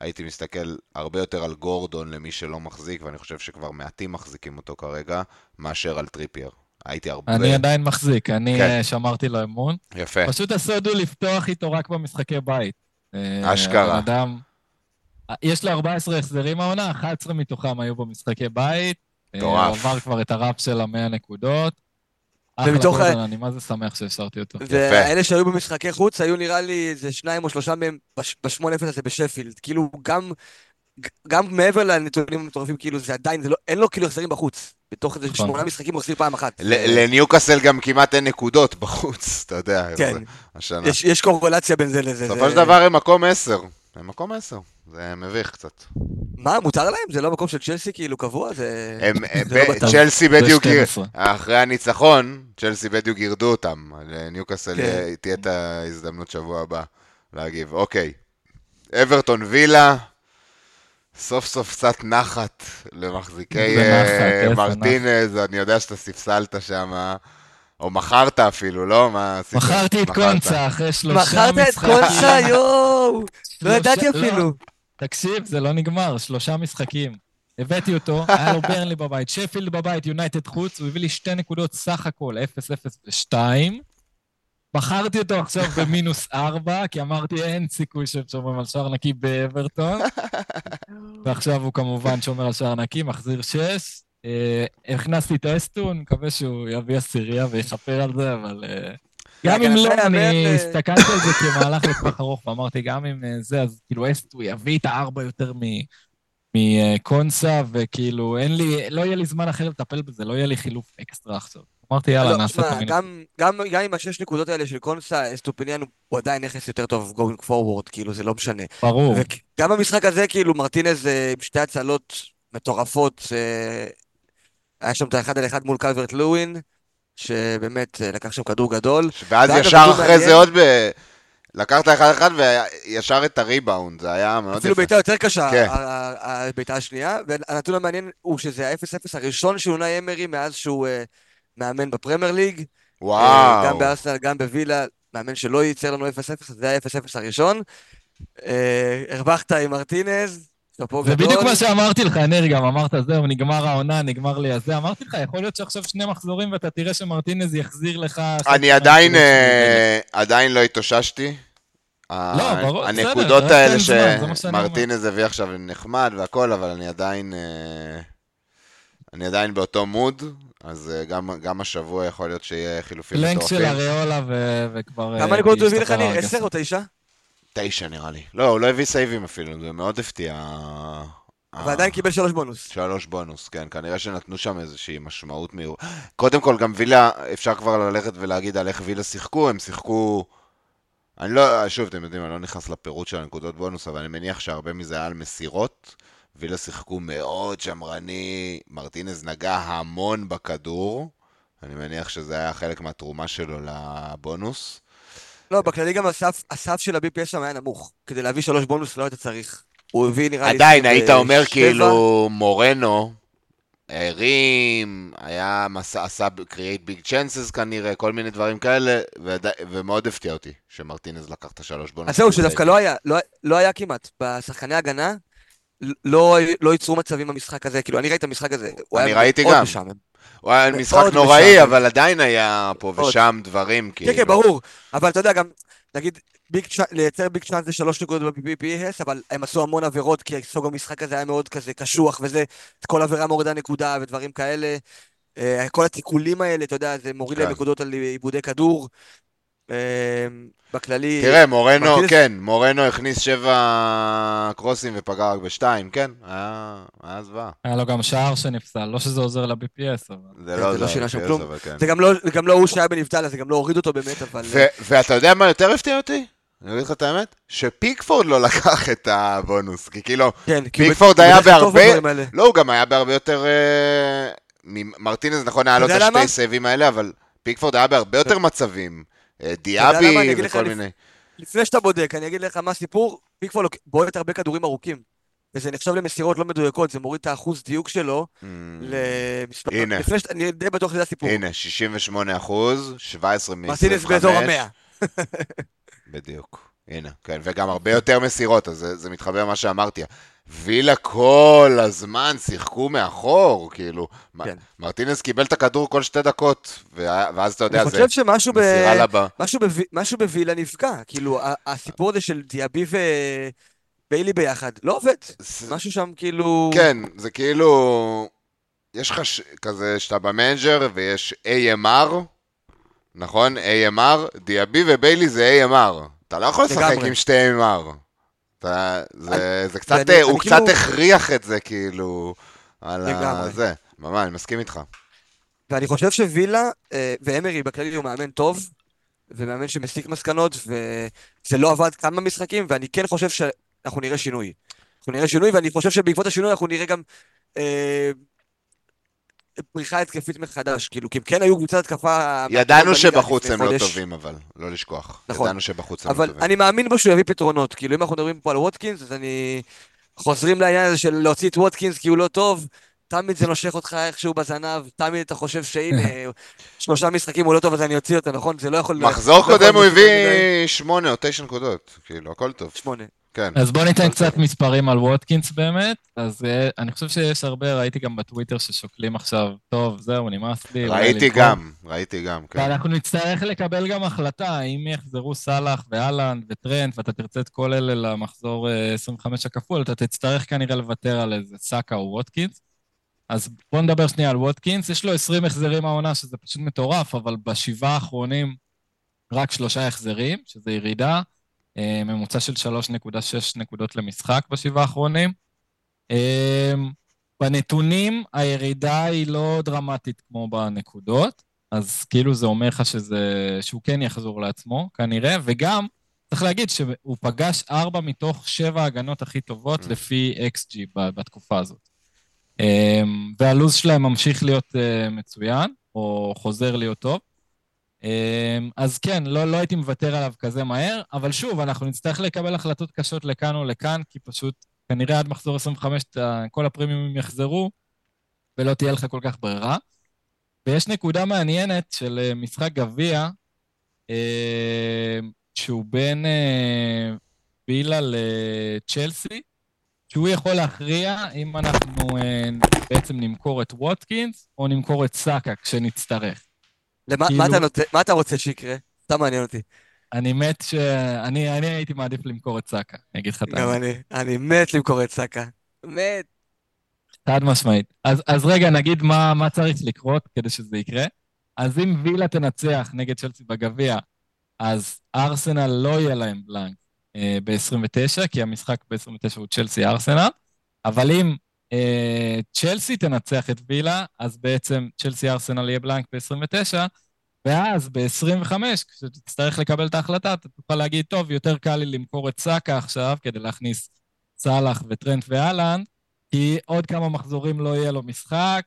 הייתי מסתכל הרבה יותר על גורדון למי שלא מחזיק, ואני חושב שכבר מעטים מחזיקים אותו כרגע, מאשר על טריפייר. הייתי הרבה... אני עדיין מחזיק, אני כן. אה, שמרתי לו אמון. יפה. פשוט הסוד הוא לפתוח איתו רק במשחקי בית. אה, אשכרה. אדם... יש לו 14 החזרים העונה, 11 מתוכם היו במשחקי בית. אה, מטורף. הוא עבר כבר את הרף של ה-100 נקודות. אחלה ומתוך ה- אני מה זה שמח שהשארתי אותו. והאלה שהיו במשחקי חוץ, היו נראה לי איזה שניים או שלושה מהם בש- ב-8-0 הזה בשפילד. כאילו, גם, גם מעבר לנתונים המטורפים, כאילו, זה עדיין, זה לא, אין לו כאילו החזרים בחוץ. בתוך איזה נכון. שמונה משחקים הוא החזיר פעם אחת. ל- לניוקאסל גם כמעט אין נקודות בחוץ, אתה יודע. כן. זה- השנה. יש, יש קורלציה בין זה לזה. בסופו זה- של דבר הם מקום 10. הם מקום 10. זה מביך קצת. מה, מותר להם? זה לא מקום של צ'לסי כאילו קבוע? זה... הם, הם- זה לא ב- בטוח. צ'לסי זה בדיוק, 12. אחרי הניצחון, צ'לסי בדיוק ירדו אותם. לניוקאסל כן. תהיה את ההזדמנות שבוע הבא להגיב. אוקיי, אברטון וילה, סוף סוף קצת נחת למחזיקי אה, מרטינז, אני יודע שאתה ספסלת שם, או מכרת אפילו, לא? מה עשית? מכרתי את מכרת. קונסה אחרי שלושה מכרת משחקים. את קונסה, יואו! לא ידעתי לא, אפילו. תקשיב, זה לא נגמר, שלושה משחקים. הבאתי אותו, היה לו ברנלי בבית, שפילד בבית, יונייטד חוץ, הוא הביא לי שתי נקודות סך הכל, 0, 0 ו-2. בחרתי אותו עכשיו במינוס 4, כי אמרתי אין סיכוי שהם שומרים על שער נקי באברטון. ועכשיו הוא כמובן שומר על שער נקי, מחזיר 6. הכנסתי את אסטופיניאן, מקווה שהוא יביא עשירייה ויכפר על זה, אבל... אה, גם אם לא, אני אה, הסתכלתי על זה כמהלך לטווח ארוך, ואמרתי, גם אם זה, אז כאילו אסט, הוא יביא את הארבע יותר מ- מקונסה, וכאילו, אין לי, לא יהיה לי זמן אחר לטפל בזה, לא יהיה לי חילוף אקסטרה עכשיו. אמרתי, יאללה, לא, נעשה את המינוס. גם, גם, גם עם השש נקודות האלה של קונסה, אסטופיניאן הוא- עדיין נכס יותר טוב going forward, כאילו, זה לא משנה. ברור. וגם במשחק הזה, כאילו, מרטינז אה, עם שתי הצלות מטורפות, אה, היה שם את האחד על אחד מול קלברט לואין, שבאמת אה, לקח שם כדור גדול. ואז ישר אחרי זה עוד ב... לקחת אחד אחד וישר את הריבאונד, זה היה מאוד אפילו יפה. בעיטה יותר קשה, כן. הבעיטה השנייה, והנתון המעניין הוא שזה ה-0-0 הראשון של אונאי אמרי מאז שהוא מאמן בפרמייר ליג. אה, וואו. גם בארסנל, גם בווילה, מאמן שלא ייצר לנו 0-0, אז זה ה-0-0 הראשון. אה, הרווחת עם מרטינז, שאפו זה גדול. בדיוק מה שאמרתי לך, ניר, גם אמרת, זהו, נגמר העונה, נגמר לי הזה. אמרתי לך, יכול להיות שעכשיו שני מחזורים ואתה תראה שמרטינז יחזיר לך... אני עדיין, אה, עדיין לא התאוששתי. ה- ברור, בסדר, הנקודות האלה זה. שמרטינז הביא עכשיו נחמד והכל, אבל אני עדיין... אה, אני עדיין באותו מוד, אז אה, גם, גם השבוע יכול להיות שיהיה חילופים לנק של מטורפים. אריולה ו- וכבר... כמה אה, נקודות הוא הביא לך, ניר? 10 או 9? תשע נראה לי. לא, הוא לא הביא סייבים אפילו, זה מאוד הפתיע. אה, ועדיין קיבל 3 בונוס. שלוש בונוס, כן, כנראה שנתנו שם איזושהי משמעות מהירה. קודם כל, גם וילה, אפשר כבר ללכת ולהגיד על איך וילה שיחקו, הם שיחקו... אני לא, שוב, אתם יודעים, אני לא נכנס לפירוט של הנקודות בונוס, אבל אני מניח שהרבה מזה היה על מסירות. וילה שיחקו מאוד שמרני, מרטינז נגע המון בכדור. אני מניח שזה היה חלק מהתרומה שלו לבונוס. לא, בכללי גם הסף, הסף של ה-BPS שם היה נמוך. כדי להביא 3 בונוס לא היית צריך. הוא הביא נראה לי... עדיין, היית אומר 27. כאילו מורנו, הרים, היה מסע, עשה create big chances כנראה, כל מיני דברים כאלה, וד... ומאוד הפתיע אותי שמרטינז לקח את השלוש בונוס. אז זהו, שדווקא לא היה, לא, לא היה כמעט. בשחקני הגנה, לא, לא ייצרו מצבים במשחק הזה, כאילו, אני ראיתי את המשחק הזה, הוא אני היה ראיתי מאוד גם. משעמם. הוא היה משחק משעמם. נוראי, אבל עדיין היה פה מאוד. ושם דברים, כאילו. כן, כן, ברור. אבל אתה יודע, גם, נגיד, ביג צ'אנס, לייצר ביג צ'אנס זה שלוש נקודות ב-PPS, אבל הם עשו המון עבירות, כי סוג המשחק הזה היה מאוד כזה קשוח, וזה, כל עבירה מורידה נקודה ודברים כאלה. אה, כל התיקולים האלה, אתה יודע, זה מוריד להם כן. נקודות על עיבודי כדור. אה, בכללי... תראה, מורנו, מרטינס- כן, מורנו הכניס שבע קרוסים ופגע רק בשתיים, כן, היה היה זוועה. היה לו גם שער שנפסל, לא שזה עוזר ל-BPS, אבל... זה כן, לא זה לא זה, שינה שם כן, כלום. אבל כן. זה גם לא, גם לא הוא שהיה בנבדל, אז זה גם לא הוריד אותו באמת, אבל... ו- ואתה יודע מה יותר הפתיע אותי? אני אגיד לך את האמת? שפיקפורד לא לקח את הבונוס, כי כאילו, כן, פיקפורד היה בהרבה-. לא, הוא גם היה בהרבה יותר... אה, מ- מרטינז, נכון, היה לו את השתי? סייבים האלה, אבל פיקפורד היה בהרבה יותר מצבים. אה? דיאבי וכל מיני. לפני שאתה בודק, אני אגיד לך מה הסיפור, פיקפורד לוק- בועט הרבה כדורים ארוכים. וזה נחשב למסירות לא מדויקות, זה מוריד את האחוז דיוק שלו Mm, למספר... הנה. לפני שאתה, אני די בטוח שזה הסיפור. הנה, 68 אחוז, 17 מ-25. מרטינס באזור המאה. בדיוק. הנה, כן, וגם הרבה יותר מסירות, אז זה, זה מתחבר למה שאמרתי. וילה כל הזמן שיחקו מאחור, כאילו. כן. מרטינס קיבל את הכדור כל שתי דקות, ואז אתה יודע, אני זה חושב שמשהו ב... מסירה לבא. משהו, בו... משהו בווילה נפגע, כאילו הסיפור הזה של דיאבי וביילי ביחד, לא עובד. זה- משהו שם כאילו... כן, זה כאילו... יש לך ש... כזה שאתה במנג'ר ויש AMR, נכון? AMR, דיאבי וביילי זה AMR. אתה לא יכול לשחק. עם שתי AMR. אתה... זה, זה קצת, ואני- הוא קצת כאילו- הכריח את זה, כאילו, על לגמרי. זה. ממש, אני מסכים איתך. ואני חושב שווילה, אה, ואמרי בכללי הוא מאמן טוב, ומאמן שמסיק מסקנות, וזה לא עבד כמה משחקים, ואני כן חושב שאנחנו נראה שינוי. אנחנו נראה שינוי, ואני חושב שבעקבות השינוי אנחנו נראה גם אה, פריחה התקפית מחדש. כאילו, כי הם כן היו קבוצת התקפה... ידענו שבחוץ הם לא. טובים, אבל, לא לשכוח. נכון. ידענו שבחוץ הם לא אבל טובים. אני מאמין בו שהוא יביא פתרונות. כאילו, אם אנחנו מדברים פה על ווטקינס, אז אני... חוזרים לעניין הזה של להוציא את ווטקינס כי הוא לא טוב, תמיד זה נושך אותך איכשהו בזנב, תמיד אתה חושב שהנה, שלושה משחקים הוא לא טוב, אז אני אוציא אותו, נכון? זה לא יכול... מחזור לא קודם הוא. הביא שמונה או תשע נקודות. כאילו, הכל טוב. שמונה. כן. אז בוא ניתן קצת מספרים על ווטקינס באמת. אז אה, אני חושב שיש הרבה, ראיתי גם בטוויטר ששוקלים עכשיו, טוב, זהו, נמאס לי. ראיתי למכור." גם, ראיתי גם, כן. ואנחנו נצטרך לקבל גם החלטה, האם יחזרו סאלח והאלנד וטרנט, ואתה תרצה את כל אלה למחזור אה, 25 הכפול, אתה תצטרך כנראה לוותר על איזה סאקה או ווטקינס. אז בוא נדבר שנייה על ווטקינס, יש לו 20 החזרים העונה, שזה פשוט מטורף, אבל בשבעה האחרונים רק שלושה החזרים, שזה ירידה, אה, ממוצע של 3.6 נקודות למשחק בשבעה האחרונים. אה, בנתונים הירידה היא לא דרמטית כמו בנקודות, אז כאילו זה אומר לך שזה, שהוא כן יחזור לעצמו, כנראה, וגם צריך להגיד שהוא פגש ארבע מתוך שבע ההגנות הכי טובות Mm. לפי XG בתקופה הזאת. אמ, והלו"ז שלהם ממשיך להיות אה, מצוין, או חוזר להיות טוב. אמ, אז כן, לא, לא הייתי מוותר עליו כזה מהר, אבל שוב, אנחנו נצטרך לקבל החלטות קשות לכאן או לכאן, כי פשוט כנראה עד מחזור 25 אתה- כל הפרימיומים יחזרו, ולא תהיה לך כל כך ברירה. ויש נקודה מעניינת של אה, משחק גביע, אה, שהוא בין אה, וילה לצ'לסי, שהוא יכול להכריע אם אנחנו אה, בעצם נמכור את ווטקינס או נמכור את סאקה כשנצטרך. למה כאילו- מה אתה נוטה- מה אתה רוצה שיקרה? סתם מעניין אותי. אני מת ש... אני, אני הייתי מעדיף למכור את סאקה, אני אגיד לך את גם האמת. אני. אני מת למכור את סאקה. מת. חד משמעית. אז, אז רגע, נגיד מה, מה צריך לקרות כדי שזה יקרה. אז אם וילה תנצח נגד צ'לסי בגביע, אז ארסנל לא יהיה להם בלנק אה, ב-29, כי המשחק ב-29 הוא צ'לסי-ארסנל, אבל אם צ'לסי תנצח את וילה, אז בעצם צ'לסי-ארסנל יהיה בלנק ב-29, ואז ב-25, כשתצטרך לקבל את ההחלטה, אתה תוכל להגיד, טוב, יותר קל לי למכור את סאקה עכשיו, כדי להכניס סאלח וטרנט ואלנד, כי עוד כמה מחזורים לא יהיה לו משחק.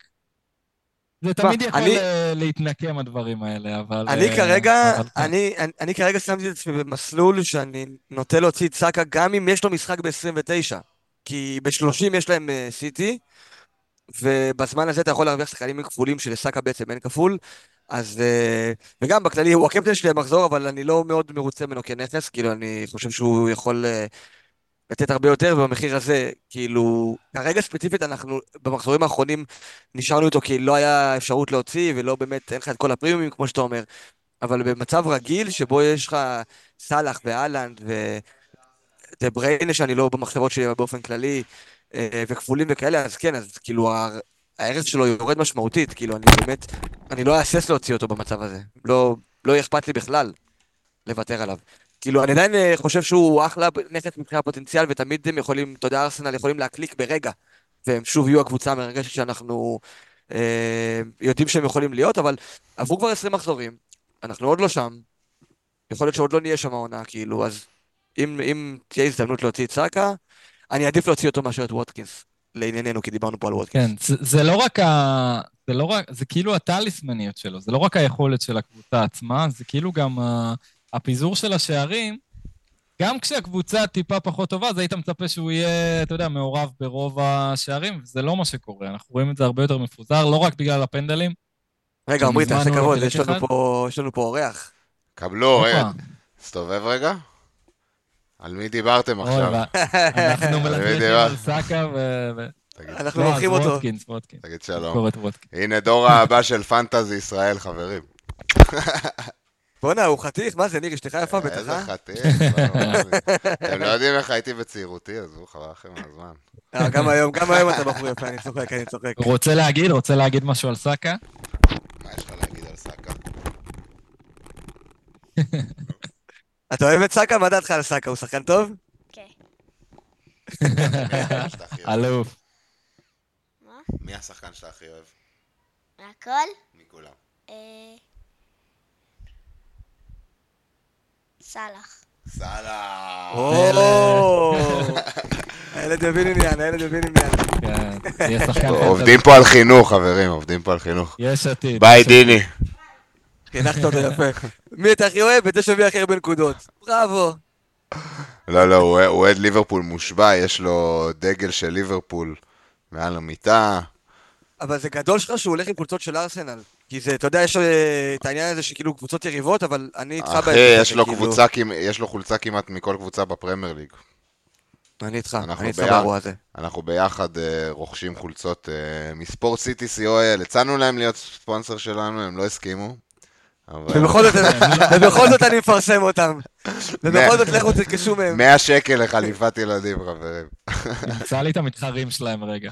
זה תמיד יכול אני- אה, להתנקם הדברים האלה, אבל... אני אה, כרגע, אבל כן. אני, אני, אני כרגע שמתי את עצמי במסלול שאני נוטה להוציא את סאקה גם אם יש לו משחק ב-29. כי ב-30 יש להם אה, סיטי, ובזמן הזה אתה יכול להרוויח שחקנים כפולים שלסאקה בעצם אין כפול. אז, אה, וגם בכללי, הוא הקפטן שלי למחזור, אבל אני לא מאוד מרוצה ממנו כנכס, כאילו, אני חושב שהוא יכול אה, לתת הרבה יותר, ובמחיר הזה, כאילו, כרגע ספציפית אנחנו, במחזורים האחרונים, נשארנו איתו כי לא היה אפשרות להוציא, ולא באמת, אין לך את כל הפרימיומים, כמו שאתה אומר. אבל במצב רגיל, שבו יש לך סאלח ואלנד ודה בריינה, שאני לא במחשבות שלי, באופן כללי, אה, וכפולים וכאלה, אז כן, אז כאילו, ה- הערך שלו יורד משמעותית, כאילו, אני באמת, אני לא אהסס להוציא אותו במצב הזה. לא, לא אכפת לי בכלל לוותר עליו. כאילו, אני עדיין אה, חושב שהוא אחלה נכס מבחינת פוטנציאל, ותמיד הם יכולים, אתה יודע, ארסנל יכולים להקליק ברגע, והם שוב יהיו הקבוצה המרגשת שאנחנו אה, יודעים שהם יכולים להיות, אבל עברו כבר 20 מחזורים, אנחנו עוד לא שם, יכול להיות שעוד לא נהיה שם העונה, כאילו, אז אם, אם תהיה הזדמנות להוציא את סאקה, אני אעדיף להוציא אותו מאשר את ווטקינס, לענייננו, כי דיברנו פה על ווטקינס. כן, זה, זה לא רק ה... זה לא רק... זה כאילו הטליסמניות שלו, זה לא רק היכולת של הקבוצה עצמה, זה כאילו גם ה... הפיזור של השערים. גם כשהקבוצה טיפה פחות טובה, אז היית מצפה שהוא יהיה, אתה יודע, מעורב ברוב השערים, וזה לא מה שקורה. אנחנו רואים את זה הרבה יותר מפוזר, לא רק בגלל הפנדלים. רגע, עמרי, תעשה לא כבוד, יש לנו. פה- אורח. קבלו, הופה. רגע, תסתובב רגע. על מי דיברתם עכשיו? אנחנו דיבר. על סאקה ו... אנחנו לא, לוקחים אותו. ווטקינס, ווטקינס. תגיד שלום. הנה דור הבא של פנטזי ישראל, חברים. בואנה, הוא חתיך, מה זה, ניר, אשתך יפה בטח, איזה אה? חתיך. לא, מה זה? אתם לא יודעים איך הייתי בצעירותי, עזבו חבל לכם מהזמן. אה, גם היום, גם היום אתה בחור יפה, אני צוחק, אני צוחק. רוצה להגיד, רוצה להגיד משהו על סאקה? מה יש לך להגיד על סאקה? אתה אוהב את סאקה? מה דעתך על סאקה? הוא שחקן טוב? כן. אלוף. מה? מי השחקן שאתה הכי אוהב? מהכל? מכולם. אה... סאלח. סאלח. הילד מבין עניין, הילד מבין עניין. כן, עובדים פה על חינוך, חברים, עובדים פה על חינוך. יש עתיד. ביי. דיני. חינכת אותו יפה. מי אתה הכי אוהב? את זה שווה הכי הרבה נקודות. בראבו. לא, לא, הוא אוהד ליברפול מושבע, יש לו דגל של ליברפול מעל המיטה. אבל זה גדול שלך שהוא הולך עם קבוצות של ארסנל. כי זה, אתה יודע, יש אה, את העניין הזה שכאילו קבוצות יריבות, אבל אני איתך אחי, יש לו כאילו. קבוצה, יש לו חולצה כמעט מכל קבוצה בפרמייר ליג. אני איתך, אני איתך. באירוע הזה. אנחנו ביחד אה, רוכשים חולצות אה, מספורט סיטי co.il, הצענו להם להיות ספונסר שלנו, הם לא הסכימו. ובכל זאת, אני מפרסם אותם. ובכל זאת לכו תרכשו מהם. 100 שקל לחליפת ילדים, חברים. נמצא לי את המתחרים שלהם רגע.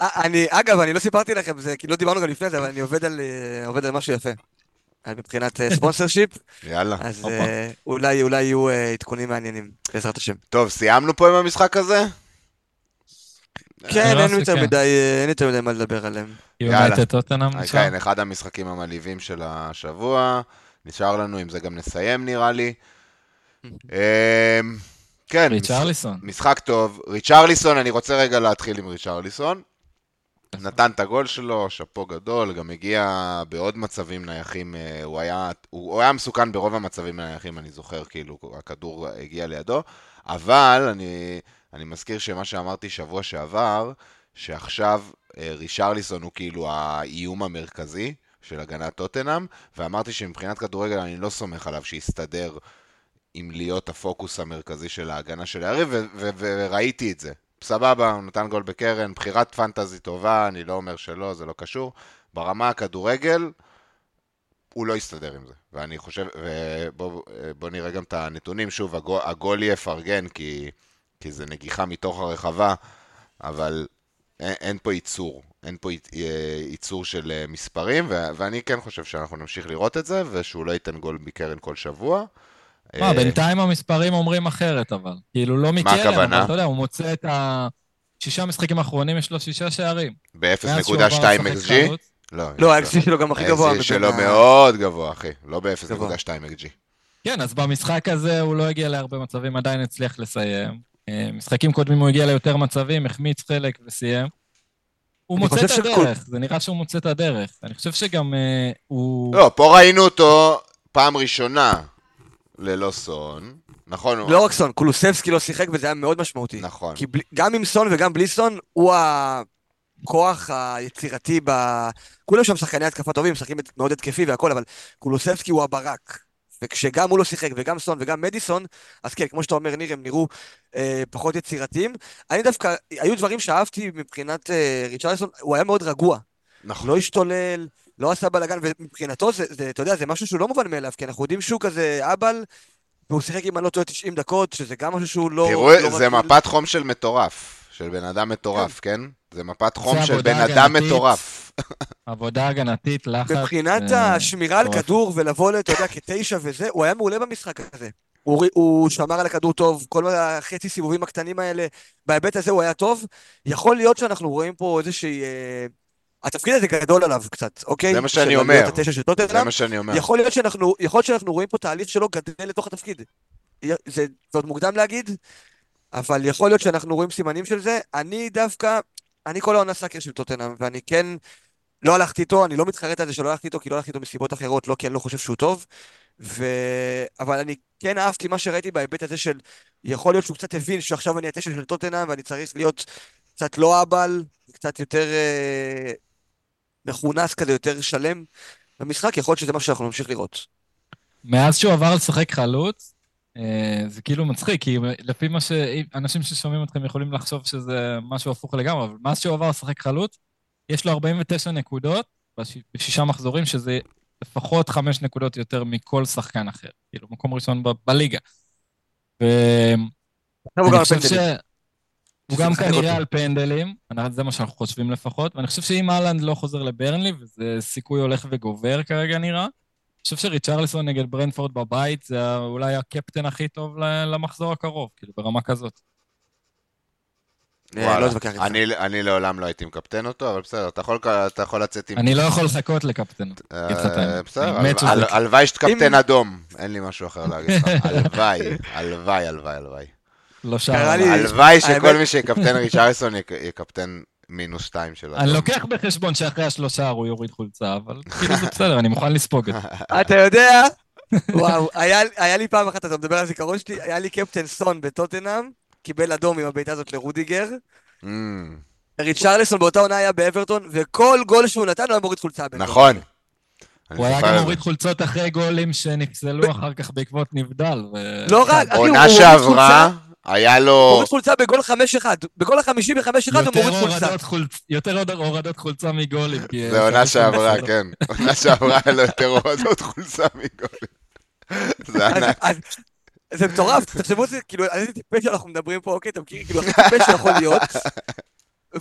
אה, אני, אגב, אני לא סיפרתי לכם, זה, כי לא דיברנו גם לפני זה, אבל אני עובד על, אה, עובד על משהו יפה. מבחינת אה, ספונסר שיפ, יאללה. אז אולי, אולי יהיו עדכונים מעניינים, בעזרת השם. טוב, סיימנו פה עם המשחק הזה? כן, אין יותר שכן. מדי, אה, אין יותר מדי מה לדבר עליהם. יאללה. טוטנאם אה, נשאר? כן, אחד המשחקים המלהיבים של השבוע. נשאר לנו, עם זה גם נסיים נראה לי. אמ, כן, ריצ'רליסון. משחק טוב. ריצ'רליסון, אני רוצה רגע להתחיל עם ריצ'רליסון. נתן את הגול שלו, שאפו גדול, גם הגיע בעוד מצבים נייחים, אה, הוא היה, הוא, הוא היה מסוכן ברוב המצבים הנייחים, אני זוכר, כאילו, הכדור הגיע לידו, אבל אני, אני מזכיר שמה שאמרתי שבוע שעבר, שעכשיו אה, רישרליסון הוא כאילו האיום המרכזי של הגנת טוטנאם, ואמרתי שמבחינת כדורגל אני לא סומך עליו שיסתדר עם להיות הפוקוס המרכזי של ההגנה של היריב, וראיתי את זה. סבבה, הוא נתן גול בקרן, בחירת פנטזי טובה, אני לא אומר שלא, זה לא קשור. ברמה הכדורגל, הוא לא יסתדר עם זה. ואני חושב, ובוא בוא נראה גם את הנתונים, שוב, הגול, הגול יפרגן, כי, כי זה נגיחה מתוך הרחבה, אבל אין, אין פה ייצור, אין פה ייצ- ייצור של אה, מספרים, ו- ואני כן חושב שאנחנו נמשיך לראות את זה, ושהוא לא ייתן גול מקרן כל שבוע. מה, אה, בינתיים המספרים אומרים אחרת, אבל. כאילו, לא מקרן? אבל אתה יודע, הוא מוצא את ה... שישה משחקים האחרונים, יש לו שישה שערים. מאז שהוא ב-0.2 עבר לשחק XG? לא, לא, ה-XG שלו גם הכי גבוה. ה-XG שלו מאוד גבוה, אחי. לא גבוה. ב-0.2 XG. כן, אז במשחק הזה הוא לא הגיע להרבה מצבים, עדיין הצליח לסיים. אה, משחקים קודמים הוא הגיע ליותר מצבים, החמיץ חלק וסיים. הוא מוצא את שכל- הדרך, זה נראה שהוא מוצא את הדרך. אני חושב שגם אה, הוא... לא, פה ראינו אותו פעם ראשונה ללא סון. נכון? הוא- לא רק סון, קולוסבסקי לא שיחק וזה היה מאוד משמעותי. נכון. כי גם עם סון וגם בלי סון, הוא ה... הכוח היצירתי ב... כולם שם שחקני התקפה טובים, משחקים מאוד התקפי והכל, אבל קולוסבסקי הוא הברק. וכשגם הוא לא שיחק, וגם סון וגם מדיסון, אז כן, כמו שאתה אומר, ניר, הם נראו אה, פחות יצירתיים. אני דווקא, היו דברים שאהבתי מבחינת אה, ריצ'רלסון, הוא היה מאוד רגוע. נכון. לא השתולל, לא עשה בלאגן, ומבחינתו זה, זה, אתה יודע, זה משהו שהוא לא מובן מאליו, כי אנחנו יודעים שהוא כזה אבל, והוא שיחק, אם אני לא טועה, 90 דקות, שזה גם משהו שהוא לא... תראו, לא זה רגיל. מפת חום של מטורף. של בן אדם מטורף, כן? זה מפת חום זה של עבודה בן אדם. מטורף. עבודה הגנתית, לחץ. מבחינת אה, השמירה על. כדור ולבוא, אתה יודע, כתשע וזה, הוא היה מעולה במשחק הזה. הוא, הוא שמר על הכדור טוב, כל החצי סיבובים הקטנים האלה, בהיבט הזה הוא היה טוב. יכול להיות שאנחנו רואים פה איזושהי... אה, התפקיד הזה גדול עליו קצת, אוקיי? זה מה שאני אומר. זה. מה שאני אומר. יכול להיות שאנחנו, יכול להיות שאנחנו רואים פה תהליך שלו גדל לתוך התפקיד. זה, זה עוד מוקדם להגיד, אבל יכול להיות שאנחנו רואים סימנים של זה. אני דווקא, אני כל העונה סאקר של טוטנאם, ואני כן לא הלכתי איתו, אני לא מתחרט על זה שלא הלכתי איתו, כי לא הלכתי איתו מסיבות אחרות, לא כי אני לא חושב שהוא טוב. ו... אבל אני כן אהבתי מה שראיתי בהיבט הזה של, יכול להיות שהוא קצת הבין שעכשיו אני התשע של טוטנאם, ואני צריך להיות קצת לא אבל, קצת יותר אה, מכונס כזה, יותר שלם במשחק, יכול להיות שזה משהו שאנחנו נמשיך לראות. מאז שהוא עבר לשחק חלוץ, זה כאילו מצחיק, כי לפי מה שאנשים ששומעים אתכם יכולים לחשוב שזה משהו הפוך לגמרי, אבל מאז שהוא עבר לשחק חלוץ, יש לו 49 נקודות בש- בשישה מחזורים, שזה לפחות חמש נקודות יותר מכל שחקן אחר. כאילו, מקום ראשון ב- בליגה. ואני חושב. ש... הוא גם. כנראה על פנדלים, זה מה שאנחנו חושבים לפחות, ואני חושב שאם אהלנד לא חוזר לברנלי, וזה סיכוי הולך וגובר כרגע נראה, חושב שריצ'רליסון נגד ברנפורד בבית זה אולי הקפטן הכי טוב ל- למחזור הקרוב, כאילו ברמה כזאת. אה, וואלה. לא. אני- לעולם לא הייתי מקפטן אותו, אבל בסדר, אתה יכול- אתה יכול לצאת עם... אני לא יכול לחכות לקפטנות. אה, האמת. בסדר. הלוואי שתקפטן אדום, אין לי משהו אחר להגיד לך. הלוואי, הלוואי, הלוואי, הלוואי. לא. לי- הלוואי שכל מי שיקפטן ריצ'רליסון יק- יקפטן מינוס שתיים של אני לוקח בחשבון שאחרי השלושה הוא יוריד חולצה, אבל כאילו זה בסדר, אני מוכן לספוג את זה. אתה יודע, וואו, היה, היה לי פעם אחת, אתה מדבר על זיכרון שלי, היה לי קפטן סון בטוטנאם, קיבל אדום עם הבעיטה הזאת לרודיגר, אמ, ריצ'רלסון באותה עונה היה באברטון, וכל גול שהוא נתן הוא היה מוריד חולצה. נכון. הוא היה גם. מוריד חולצות אחרי גולים שנפסלו אחר כך בעקבות נבדל. לא רק, אחי, הוא עונה מוריד שעברה, חולצה, היה לו... מוריד חולצה בגול 5-1, בגול החמישי ב-5-1 הוא מוריד חולצה. יותר הורדות חולצה מגולים. זה עונה שעברה, כן. עונה שעברה היה לו יותר הורדות חולצה מגול. זה ענק. זה מטורף, תחשבו כאילו, איזה טיפש אנחנו מדברים פה, אוקיי, אתה מכיר, כאילו, הכי טיפש שיכול להיות.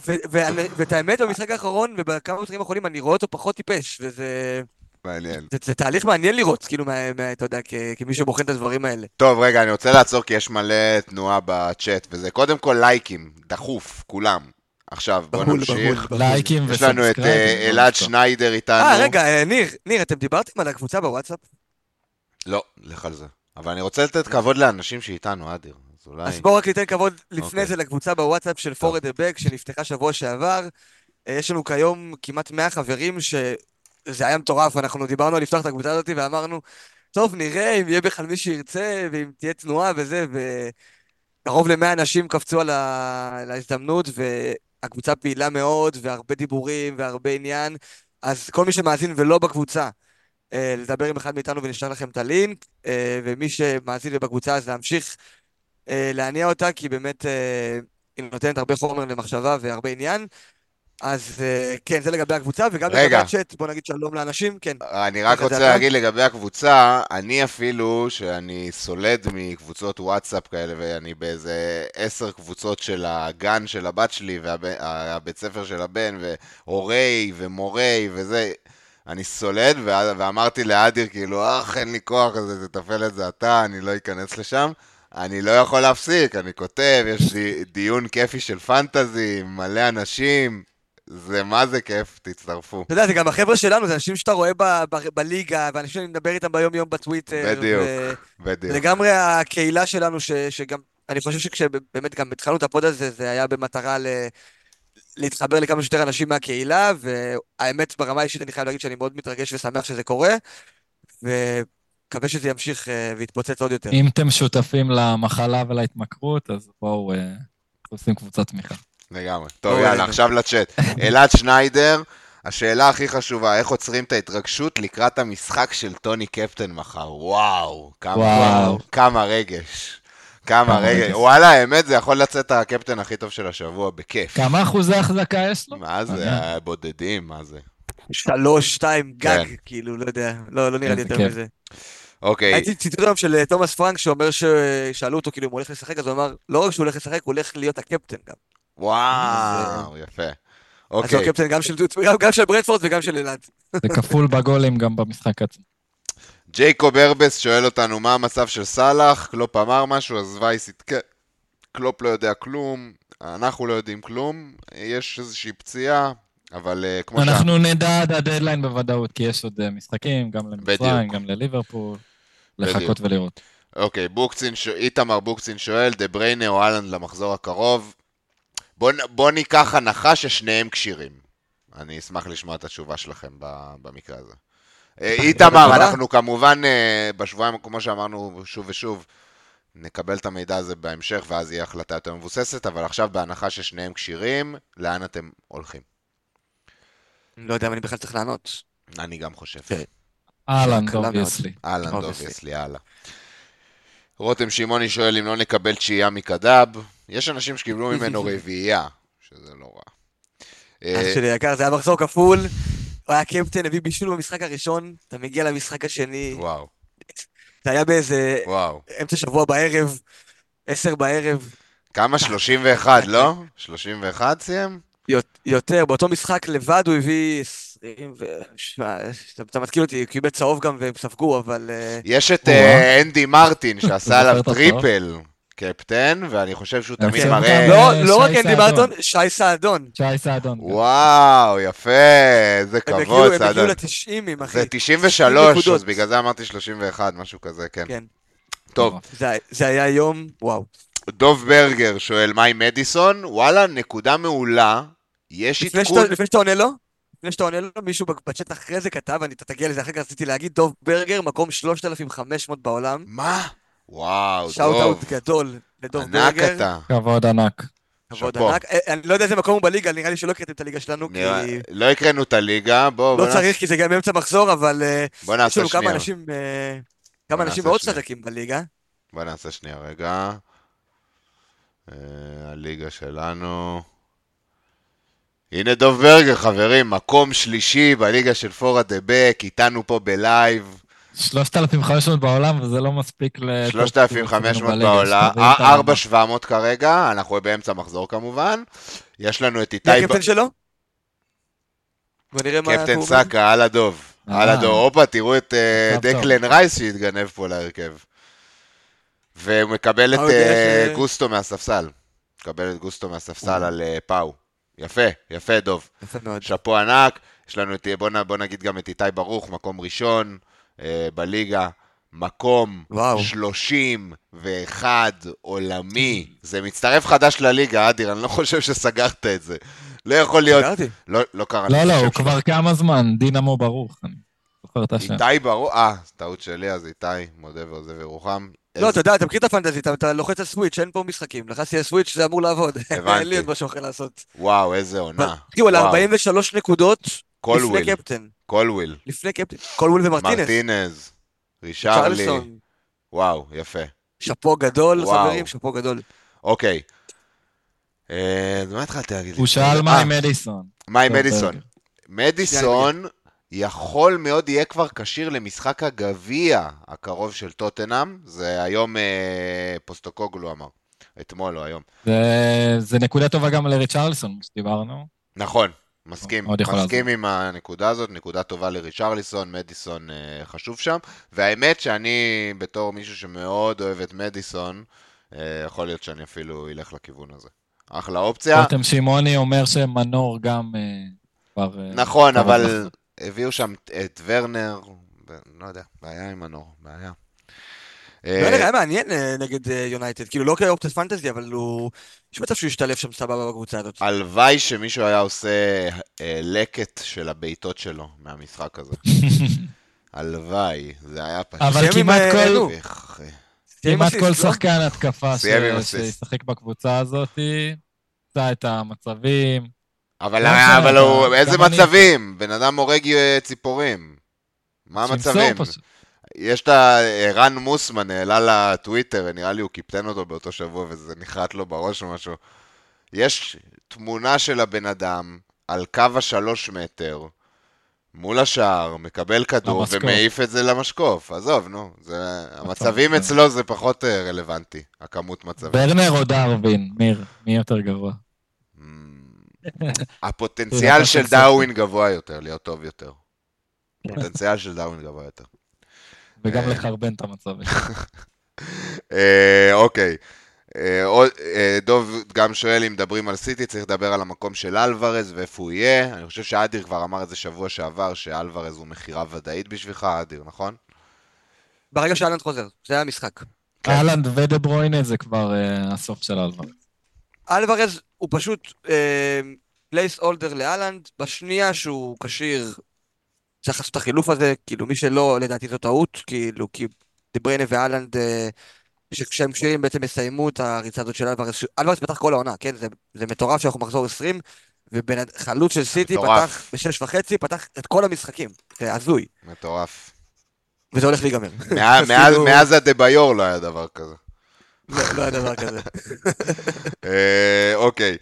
ו- ו- ואת האמת, במשחק האחרון ובכמה משחקים האחרונים אני רואה אותו פחות טיפש, וזה מעניין. זה, זה תהליך מעניין לראות, כאילו, מה, מה, אתה יודע, כ, כמי שבוחן את הדברים האלה. טוב, רגע, אני רוצה לעצור כי יש מלא תנועה בצ'אט, וזה קודם כל לייקים, דחוף, כולם. עכשיו, בוא בהול, נמשיך. בהול, בהול. לייקים יש לנו את אה, ו subscribeים. אלעד שניידר איתנו. אה, רגע, אה, ניר, ניר, אתם דיברתם על הקבוצה בוואטסאפ? לא, לך על זה. אבל אני רוצה לתת כבוד לאנשים שאיתנו, אדיר. אז אולי... אז בואו רק ניתן כבוד לפני אוקיי. זה לקבוצה בוואטסאפ של Four At The Back, שנפתחה שבוע שעבר. אה, יש לנו כיום כמעט 100 חברים, שזה היה מטורף, אנחנו דיברנו על לפתוח את הקבוצה הזאת ואמרנו, טוב, נראה אם יהיה בכלל מי שירצה, ואם תהיה תנועה וזה, וקרוב ל-100 אנשים קפצו על ההזדמנות, והקבוצה פעילה מאוד, והרבה דיבורים, והרבה עניין. אז כל מי שמאזין ולא בקבוצה, אה, לדבר עם אחד מאיתנו ונשלח לכם את הלינק, אה, ומי שמאזין ובקבוצה אז להמשיך אה, להניע אותה, כי באמת היא נותנת הרבה חומר למחשבה והרבה עניין. אז אה, כן, זה לגבי הקבוצה, וגם לגבי רגע. הצ'אט, בוא נגיד שלום לאנשים, כן. אני רק רוצה? להגיד לגבי הקבוצה, אני אפילו, שאני סולד מקבוצות וואטסאפ כאלה, ואני באיזה עשר קבוצות של הגן של הבת שלי, והבית ספר של הבן, והורי ומורי וזה, אני סולד, ואמרתי לאדיר, כאילו, אך, אין לי כוח, אז תטפל את זה אתה, אני לא אכנס לשם. אני לא יכול להפסיק, אני כותב, יש לי דיון כיפי של פנטזי, מלא אנשים, זה מה זה כיף, תצטרפו. אתה יודע, זה גם החבר'ה שלנו, זה אנשים שאתה רואה ב- ב- בליגה, ואנשים שאני מדבר איתם ביום-יום בטוויטר. בדיוק. ו- בדיוק. לגמרי הקהילה שלנו, ש, שגם, אני חושב שכשבאמת גם התחלנו את הפוד הזה, זה היה במטרה ל, להתחבר לכמה שיותר אנשים מהקהילה, והאמת, ברמה האישית אני חייב להגיד שאני מאוד מתרגש ושמח שזה קורה, ומקווה שזה ימשיך אה, ויתפוצץ עוד יותר. אם אתם שותפים למחלה ולהתמכרות, אז בואו, אה, עושים קבוצת תמיכה. לגמרי. טוב, לא, יאללה, אין. עכשיו לצ'אט. אלעד שניידר, השאלה הכי חשובה, איך עוצרים את ההתרגשות לקראת המשחק של טוני קפטן מחר? וואו, כמה, וואו. כמה רגש. כמה רגש. וואלה, האמת, זה יכול לצאת הקפטן הכי טוב של השבוע, בכיף. כמה אחוזי החזקה יש לו? מה זה, מעניין. בודדים, מה זה. שלוש, שתיים, גג, כן. כאילו, לא יודע, לא, לא נראה לי יותר. מזה. אוקיי, הייתי ציטוט היום של אה, תומאס פרנק שאומר ששאלו אותו כאילו אם הוא הולך לשחק, אז הוא אמר, לא רק שהוא הולך לשחק, הוא הולך להיות הקפטן גם. וואו, יפה. אז הוא אוקיי, הקפטן גם של- גם- גם של ברנדפורד וגם של אלעד. זה כפול בגולים גם במשחק עצמו. ג'ייקוב ארבס שואל אותנו מה המצב של סאלח, קלופ אמר משהו, אז וייס יתקע. קלופ לא יודע כלום, אנחנו לא יודעים כלום, יש איזושהי פציעה, אבל אה, כמו שה... אנחנו נדע עד הדדליין בוודאות, כי יש עוד אה, משחקים, גם למצרים. גם לליברפול. בדיוק. לחכות ולראות. אוקיי, בוקצין, ש- איתמר בוקצין שואל, דה בריינה או אהלנד למחזור הקרוב. בוא, בוא ניקח הנחה ששניהם כשירים. אני אשמח לשמוע את התשובה שלכם במקרה הזה. אה, איתמר. אנחנו כמובן אה, בשבועיים, כמו שאמרנו שוב ושוב, נקבל את המידע הזה בהמשך, ואז יהיה החלטה יותר מבוססת, אבל עכשיו בהנחה ששניהם כשירים, לאן אתם הולכים? אני לא יודע אם אני בכלל צריך לענות. אני גם חושב. כן. מאוד. Obviously. אהלן, Obviously. Obviously, הלאה. רותם שמעוני שואל אם לא נקבל תשיעייה מקדאב. יש אנשים שקיבלו ממנו רביעייה, שזה לא רע. אה, אח שלי יקר, זה היה מחזור כפול. הוא היה קפטן, הביא בישול במשחק הראשון, אתה מגיע למשחק השני, וואו, זה היה באיזה וואו. אמצע שבוע בערב, עשר בערב, כמה? 31, לא? 31 סיים? יות- יותר, באותו משחק לבד הוא הביא 20 ו... שמע, אתה- מתקיל אותי, הוא קיבל צהוב גם והם ספגו, אבל... אה, יש את. אה, אנדי מרטין שעשה עליו? triple captain, ואני חושב שהוא תמיד כן, מראה... לא, לא רק אנדי סעדון. מרטון, שי סעדון. שי סעדון. גם. וואו, יפה, איזה כבוד, הם הגיעו סעדון. ל-90, אחי. זה 93, נקודות. אז בגלל זה אמרתי 31, משהו כזה, כן. כן, טוב, זה- זה היה יום, וואו. דוב ברגר שואל, מה עם מדיסון? וואלה, נקודה מעולה. יש עדכון... לפני שאתה עונה לו, לפני שאתה עונה לו, מישהו בצ'אט אחרי זה כתב, אני תגיע לזה אחר כך רציתי להגיד, דוב ברגר, מקום 3,500 בעולם. מה? וואו, שאוט דוב. אאוט גדול לדוב ענק ברגר. אתה. כבוד ענק. כבוד. ענק. אה, אני לא יודע איזה מקום הוא בליגה, נראה לי שלא הקראתם את הליגה שלנו, כי לא הקראנו את הליגה, בואו, לא צריך, כי זה גם באמצע מחזור, אבל אה, בוא יש נעשה לנו כמה שנייה. אנשים, אה, בוא כמה אנשים מאוד. חזקים בליגה. בוא נעשה שנייה רגע. אה, הליגה שלנו. הנה דוב ברגר, חברים, מקום שלישי בליגה של Four At The Back, איתנו פה בלייב, 3,500 בעולם, וזה לא מספיק ל... 3,500 בליגה, בעולם, שתבין את הרמה. 4,700 כרגע, אנחנו באמצע מחזור כמובן. יש לנו את מי איתי, הקפטן שלו? בוא נראה מה... קפטן. סאקה, על הדוב. על אה. הדוב, הופה, תראו את אה. דקלן רייס שהתגנב פה להרכב. והוא מקבל את אה, אה, ש- גוסטו מהספסל. מקבל את גוסטו מהספסל על אה, פאו. יפה, יפה, דוב. יפה מאוד. שאפו ענק. יש לנו את, בוא, נגיד גם את איתי ברוך, מקום ראשון אה, בליגה. מקום וואו. 31 עולמי. זה מצטרף חדש לליגה, אדיר, אני לא חושב שסגרת את זה. לא יכול להיות... סגרתי. לא, לא קרה לא, לא, הוא שלו. כבר כמה זמן, דינמו ברוך. אני זוכר את השם. איתי ברור, אה, טעות שלי, אז איתי, מודה ועוזב ירוחם. לא, אתה יודע, אתה מכיר את ה fantasy, אתה- לוחץ על switch, אין פה משחקים. לחצתי על switch, זה אמור לעבוד. הבנתי. אין לי עוד משהו אחר לעשות. וואו, איזה עונה. תראו, על וואו. 43 נקודות קולוויל, לפני קפטן. קולוויל, לפני קפטן. קולוויל ומרטינס. מרטינז, רישרליסון. וואו, יפה. שאפו גדול, וואו. חברים, שאפו גדול. אוקיי. אה, אז מה התחלתי להגיד? הוא שאל אה, מה עם מדיסון. מה עם מדיסון? ברגר. מדיסון יכול מאוד יהיה כבר כשיר למשחק הגביע הקרוב של טוטנאם. זה היום אה, פוסטוקוגלו אמר. אתמול או היום. זה- זה נקודה טובה גם לריצ'רלסון, שדיברנו. נכון, מסכים. מסכים עם הנקודה הזאת, נקודה טובה לריצ'רליסון, מדיסון אה, חשוב שם. והאמת שאני, בתור מישהו שמאוד אוהב את מדיסון, אה, יכול להיות שאני אפילו אלך לכיוון הזה. אחלה אופציה. רותם שמעוני אומר שמנור גם אה, כבר... נכון, אבל. הביאו שם את ורנר, לא יודע, בעיה עם מנור, בעיה. לא אה, יודע, היה מעניין נגד יונייטד. כאילו, לא כאופציית פנטזי, אבל הוא... יש מצב שהוא ישתלב שם סבבה בקבוצה הזאת. הלוואי שמישהו היה עושה אה, לקט של הבעיטות שלו מהמשחק הזה. הלוואי, זה היה פשוט... אבל כמעט אה, כל... סיים כמעט כל? שחקן התקפה. שישחק בקבוצה הזאת, ימצא את המצבים. אבל, איזה מצבים? בן אדם הורג אה, ציפורים. מה המצבים? יש את ה... רן מוסמן העלה לטוויטר, נראה לי הוא קיפטן אותו באותו שבוע וזה נחרט לו בראש או משהו. יש תמונה של הבן אדם על קו השלוש מטר, מול השער, מקבל כדור למשקוף. ומעיף את זה למשקוף. עזוב, נו, זה... המצבים כן. אצלו זה פחות אה, רלוונטי, הכמות מצבים. ורנר או דרווין, מיר, מי יותר? Mm, הפוטנציאל של דאווין גבוה יותר, להיות טוב יותר. הפוטנציאל של דאווין גבוה יותר. וגם אה. לחרבן את המצבים. אה, אוקיי. אה, דוב גם שואל אם מדברים על סיטי, צריך לדבר על המקום של אלוורז ואיפה הוא יהיה. אני חושב שאדיר כבר אמר את זה שבוע שעבר, שאלוורז הוא מכירה ודאית בשבילך, אדיר, נכון? ברגע שהאלנד חוזר, זה היה המשחק. כן. האלנד ודה ברוינה זה כבר הסוף של אלוורז. אלוורז הוא פשוט placeholder להאלנד, בשנייה שהוא כשיר, צריך לעשות את החילוף הזה, כאילו מי שלא, לדעתי זו טעות, כאילו, כי דה ברוינה והאלנד, אה, כשהם כשירים בעצם יסיימו את הריצה הזאת של אלוורז, ש- אלוורז פתח כל העונה, כן? זה, זה מטורף שאנחנו מחזור 20, וחלוץ של סיטי מטורף. פתח בשש וחצי, פתח את כל המשחקים, זה הזוי, מטורף. וזה הולך להיגמר. מאז- אז מאז- מאז הדה-ביור לא היה דבר כזה. לא לא היה דבר כזה. אה, אוקיי.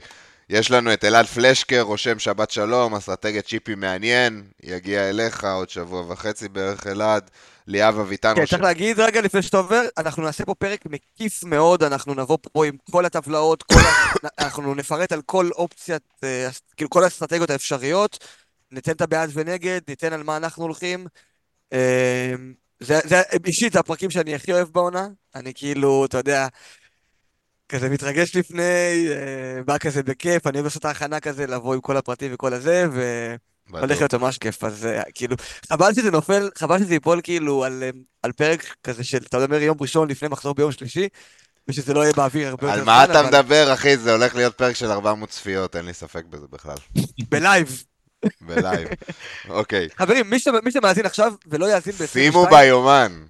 יש לנו את אלעד פלשקר, רושם שבת שלום, אסטרטגיית צ'יפי מעניין, יגיע אליך עוד שבוע וחצי בערך אלעד. ליאב אביטן כן. צריך להגיד רגע לפני שאתה עובר, אנחנו נעשה פה פרק מקיף מאוד, אנחנו נבוא פה עם כל הטבלאות, כל ה... אנחנו נפרט על כל אופציית, אה, כאילו כל האסטרטגיות האפשריות, ניתן את הבעד ונגד, ניתן על מה אנחנו הולכים. אה, זה, זה אישית, הפרקים שאני הכי אוהב בעונה, אני כאילו, אתה יודע, כזה מתרגש לפני, אה, בא כזה בכיף, אני אוהב לעשות את ההכנה כזה, לבוא עם כל הפרטים וכל הזה, ו... הולך להיות ממש כיף, אז אה, כאילו, חבל שזה נופל, חבל שזה ייפול כאילו על, אה, על פרק כזה של, אתה אומר יום ראשון לפני מחזור ביום שלישי, ושזה לא יהיה באוויר הרבה יותר על מה אתה אבל מדבר, אחי? זה הולך להיות פרק של 400 צפיות, אין לי ספק בזה בכלל. בלייב. בלייב. אוקיי. חברים, מי, ש... מי שמאזין עכשיו ולא יאזין ב-22, שימו ביומן.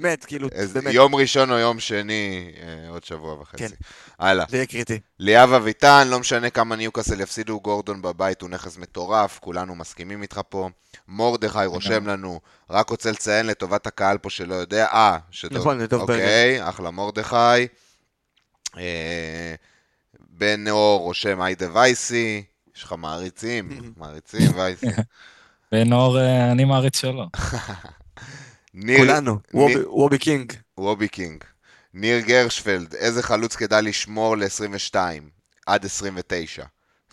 באמת, כאילו, איזה- באמת, יום ראשון או יום שני, אה, עוד שבוע וחצי. כן. הלאה. זה יהיה קריטי. ליאב אביטן, לא משנה כמה ניוקאסל יפסידו, גורדון בבית הוא נכס מטורף, כולנו מסכימים איתך פה. מורדכי רושם לנו, רק רוצה לציין לטובת הקהל פה שלא יודע, אה, שדוב. נכון, זה ברגר. אוקיי, אחלה מורדכי. אה, בן אור רושם היידה וייסי, יש לך מעריצים, מעריצים וייסי. ונאור, אה, אני מעריץ שלו. ניר, כולנו, ניר- וובי- וובי king. וובי king. ניר גרשפלד, איזה חלוץ כדאי לשמור ל-22 עד 29?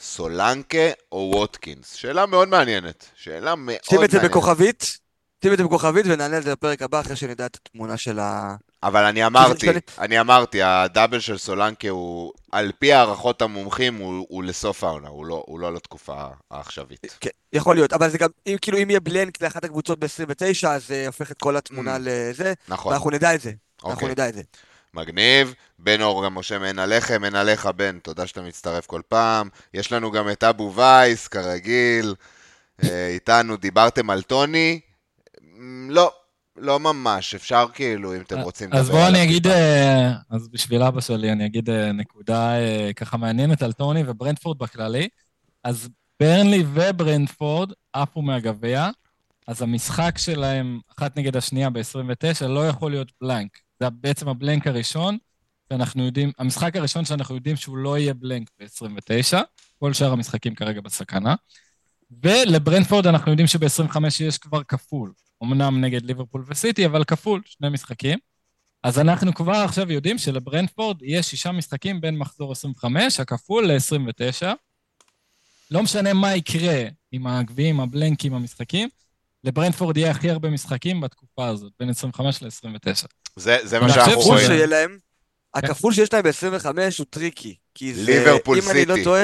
סולנקה או ווטקינס? שאלה מאוד מעניינת. שאלה מאוד שים את זה מעניינת. בכוכבית, שים את זה בכוכבית ונענה על זה בפרק הבא אחרי שנדע את התמונה של ה... אבל אני אמרתי, אני אמרתי, הדאבל של סולנקה הוא, על פי הערכות המומחים, הוא, הוא לסוף העונה, הוא לא, הוא לא לתקופה העכשווית. כן, יכול להיות, אבל זה גם, אם כאילו אם יהיה בלנק לאחת הקבוצות ב-29, אז זה הופך את כל התמונה Mm. לזה, נכון, ואנחנו נדע את זה. אנחנו אוקיי. נדע את זה. מגניב. בן אור גם רושם אין עליכם, אין עליך, בן, תודה שאתה מצטרף כל פעם. יש לנו גם את אבו וייס, כרגיל, אה, איתנו. דיברתם על טוני? מ, לא, לא ממש. אפשר כאילו, אם אתם רוצים אז בואו אני אגיד. אה, אז בשביל אבא שלי אני אגיד אה, נקודה אה, ככה מעניינת על טוני וברנדפורד בכללי. אז ברנלי וברנדפורד עפו מהגביע, אז המשחק שלהם, אחת נגד השנייה ב-29, לא יכול להיות בלנק. זה בעצם הבלנק הראשון, שאנחנו יודעים, המשחק הראשון שאנחנו יודעים שהוא לא יהיה בלנק ב-29, כל שאר המשחקים כרגע בסכנה. ולברנטפורד אנחנו יודעים שב-25 יש כבר כפול. אמנם נגד ליברפול וסיטי, אבל כפול, שני משחקים. אז אנחנו כבר עכשיו יודעים שלברנטפורד יש שישה משחקים בין מחזור 25, הכפול ל-29. לא משנה מה יקרה עם הגביעים, הבלנקים, המשחקים, לברנטפורד יהיה הכי הרבה משחקים בתקופה הזאת, בין 25 ל-29. זה, זה מה שאנחנו רואים. שיהיה להם, הכפול שיש להם ב-25 הוא טריקי. כי זה, ליברפול אם אני לא סיטי. טועה,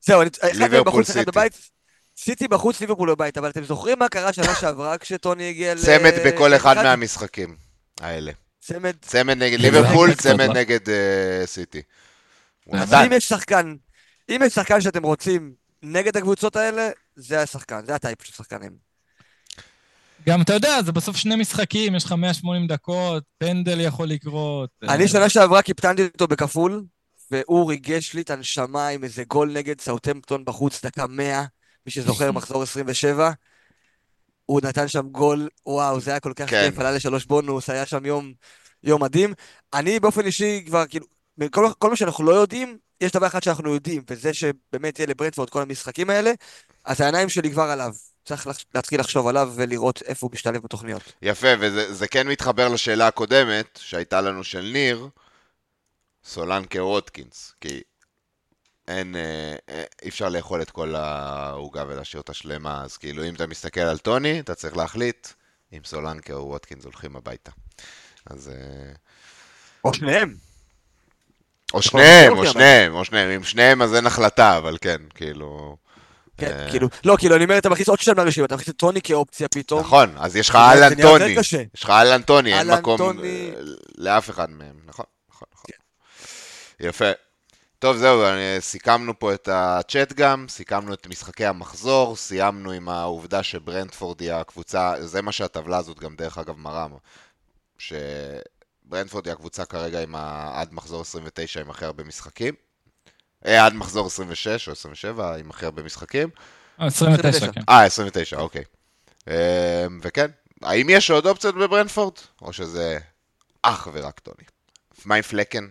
זהו, אני- אחד מהם ליברפול בחוץ, אחד סיטי. בבית. סיטי בחוץ, ליברפול בבית, אבל אתם זוכרים מה קרה שנה שעברה כשטוני הגיע ל... צמד בכל אחד? מהמשחקים האלה. צמד. צמד נגד ליברפול, צמד? נגד אה, סיטי. אז. אם יש שחקן, אם יש שחקן שאתם רוצים נגד הקבוצות האלה, זה השחקן, זה הטייפ של שחקנים. גם, אתה יודע, זה בסוף שני משחקים, יש לך 180 דקות, פנדל יכול לקרות. אני אה, שנה שעברה קיפטנתי אותו בכפול, והוא ריגש לי את הנשמה עם איזה גול נגד סאוטמפטון בחוץ, דקה 100, מי שזוכר, מחזור 27. הוא נתן שם גול, וואו, זה היה כל כך כן. כיף, עלה לשלוש בונוס, היה שם יום, יום מדהים. אני באופן אישי כבר, כאילו, כל, כל מה שאנחנו לא יודעים, יש דבר אחד שאנחנו יודעים, וזה שבאמת יהיה לברנדפורד כל המשחקים האלה, אז העיניים שלי כבר עליו. צריך להתחיל לחשוב עליו ולראות איפה הוא משתלב בתוכניות. יפה, וזה זה כן מתחבר לשאלה הקודמת שהייתה לנו של ניר, סולנקה ווטקינס, כי אין, אה, אה, אי אפשר לאכול את כל העוגה ולהשאיר אותה שלמה, אז כאילו אם אתה מסתכל על טוני, אתה צריך להחליט אם סולנקה או ווטקינס הולכים הביתה. אז... אה, או שניהם. או שניהם, או שניהם, או שניהם, אם שניהם אז אין החלטה, אבל כן, כאילו... כן, כאילו, לא, כאילו, אני אומר, אתה מכניס עוד שניים לרשימה, אתה מכניס את טוני כאופציה פתאום. נכון, אז יש לך אהלן יותר טוני. יש לך אהלן טוני, אין מקום לאף אחד מהם, נכון, נכון, נכון. יפה. טוב, זהו, סיכמנו פה את הצ'אט גם, סיכמנו את משחקי המחזור, סיימנו עם העובדה שברנדפורד היא הקבוצה, זה מה שהטבלה הזאת גם דרך אגב מראה, שברנדפורד היא הקבוצה כרגע עם ה... עד מחזור 29 עם הכי הרבה משחקים. אה, עד מחזור 26 או 27 עם הכי הרבה משחקים. אה, 29, 29. כן. אה, 29, אוקיי. אה, וכן, האם יש עוד אופציות בברנדפורד? או שזה אך ורק טוני? מה עם פלקן?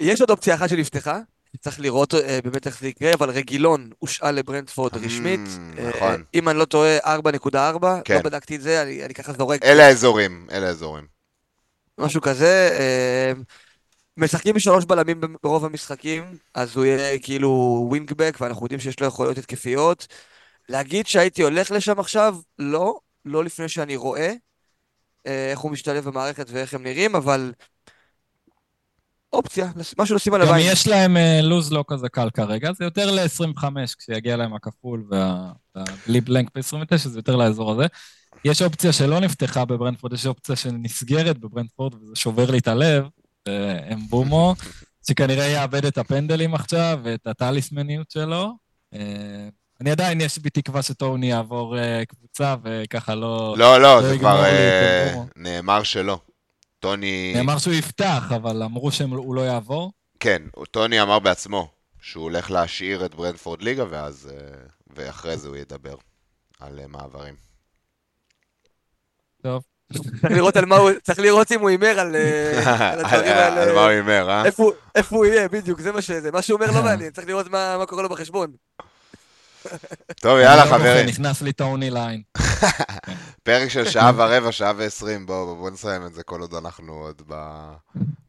יש עוד אופציה אחת שנפתחה, צריך לראות אה, באמת איך זה יקרה, אבל רגילון הושאל לברנדפורד רשמית. Mm, אה, נכון. אם אני לא טועה, 4.4, כן. לא בדקתי את זה, אני אני ככה זורק. אלה האזורים, אלה האזורים. משהו כזה. אה, משחקים בשלוש בלמים ברוב המשחקים, אז הוא יהיה כאילו ווינגבק, ואנחנו יודעים שיש לו יכולות התקפיות. להגיד שהייתי הולך לשם עכשיו, לא, לא לפני שאני רואה אה, איך הוא משתלב במערכת ואיך הם נראים, אבל אופציה, משהו לשים עליו גם עין. יש להם אה, לוז לא כזה קל כרגע, זה יותר ל-25 כשיגיע להם הכפול והבלי בלנק ב-29, זה יותר לאזור הזה. יש אופציה שלא נפתחה בברנדפורד, יש אופציה שנסגרת בברנדפורד, וזה שובר לי את הלב, אה, אמבומו, שכנראה יאבד את הפנדלים עכשיו ואת הטליסמניות שלו. אה, אני עדיין, יש בי תקווה שטוני יעבור קבוצה וככה לא... לא, לא, לא זה כבר. נאמר שלא. טוני... נאמר שהוא יפתח, אבל אמרו שהוא לא יעבור. כן, טוני אמר בעצמו שהוא הולך להשאיר את ברנדפורד ליגה, ואז... אה, ואחרי זה הוא ידבר על אה, מעברים. טוב. צריך לראות על מה הוא, צריך לראות אם הוא הימר על אה, על הדברים על האלה. מה הוא הימר, אה? איפה הוא- יהיה, בדיוק, זה מה שזה. מה שהוא אומר לא מעניין, צריך לראות מה מה קורה לו בחשבון. טוב, יאללה אני לא חברים. נכנס לי טוני ליין. פרק של שעה ורבע, שעה ועשרים, בואו בוא נסיים את זה כל עוד אנחנו עוד ב...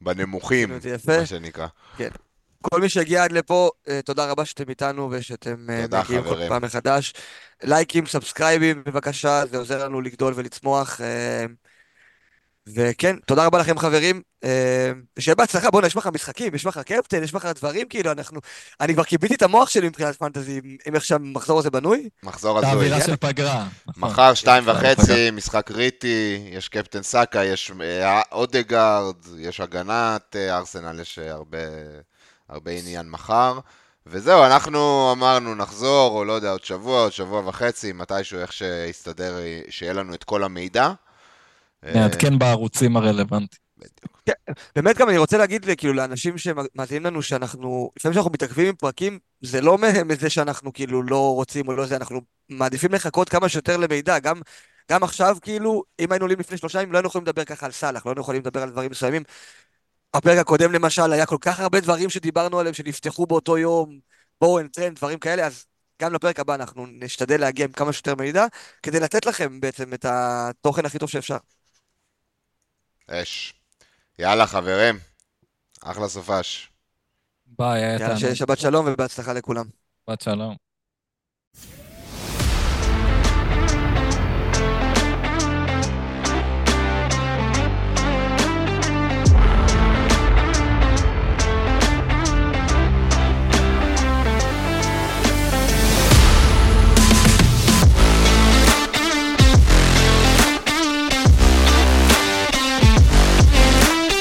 בנמוכים. מה שנקרא. כל מי שהגיע עד לפה, אה, תודה רבה שאתם איתנו ושאתם אה, מגיעים כל. פעם מחדש. לייקים, סאבסקרייבים, בבקשה, זה עוזר לנו לגדול ולצמוח. וכן, תודה רבה לכם חברים, אה, ושיהיה בהצלחה, בוא'נה, יש מחר משחקים, יש מחר קפטן, יש מחר דברים, כאילו, אנחנו... אני כבר כיביתי את המוח שלי מבחינת fantasy, עם איך שהמחזור הזה בנוי. מחזור הזוי. האווירה של פגרה. מחר שתיים. וחצי, משחק קריטי, יש קפטן סאקה, יש אה, אודגרד, יש הגנת אה, ארסנל, יש הרבה, הרבה עניין מחר. וזהו, אנחנו אמרנו נחזור, או לא יודע, עוד שבוע, עוד שבוע וחצי, מתישהו איך שיסתדר, שיהיה לנו את כל המידע. אה, נעדכן בערוצים הרלוונטיים. באמת גם אני רוצה להגיד כאילו לאנשים שמאזינים לנו שאנחנו, לפעמים שאנחנו מתעכבים עם פרקים, זה לא מזה שאנחנו כאילו לא רוצים או לא זה, אנחנו מעדיפים לחכות כמה שיותר למידע, גם, גם עכשיו כאילו, אם היינו עולים לפני שלושה ימים, לא היינו יכולים לדבר ככה על סאלח, לא היינו יכולים לדבר על דברים מסוימים. הפרק הקודם למשל, היה כל כך הרבה דברים שדיברנו עליהם, שנפתחו באותו יום, בואו נטרנד, דברים כאלה, אז גם לפרק הבא אנחנו נשתדל להגיע עם כמה שיותר מידע, כדי לתת לכם בעצם את התוכן הכי טוב שאפשר. אש. יאללה, חברים. אחלה סופש. ביי, היה יאללה. שיהיה שבת שלום ובהצלחה לכולם. שבת שלום.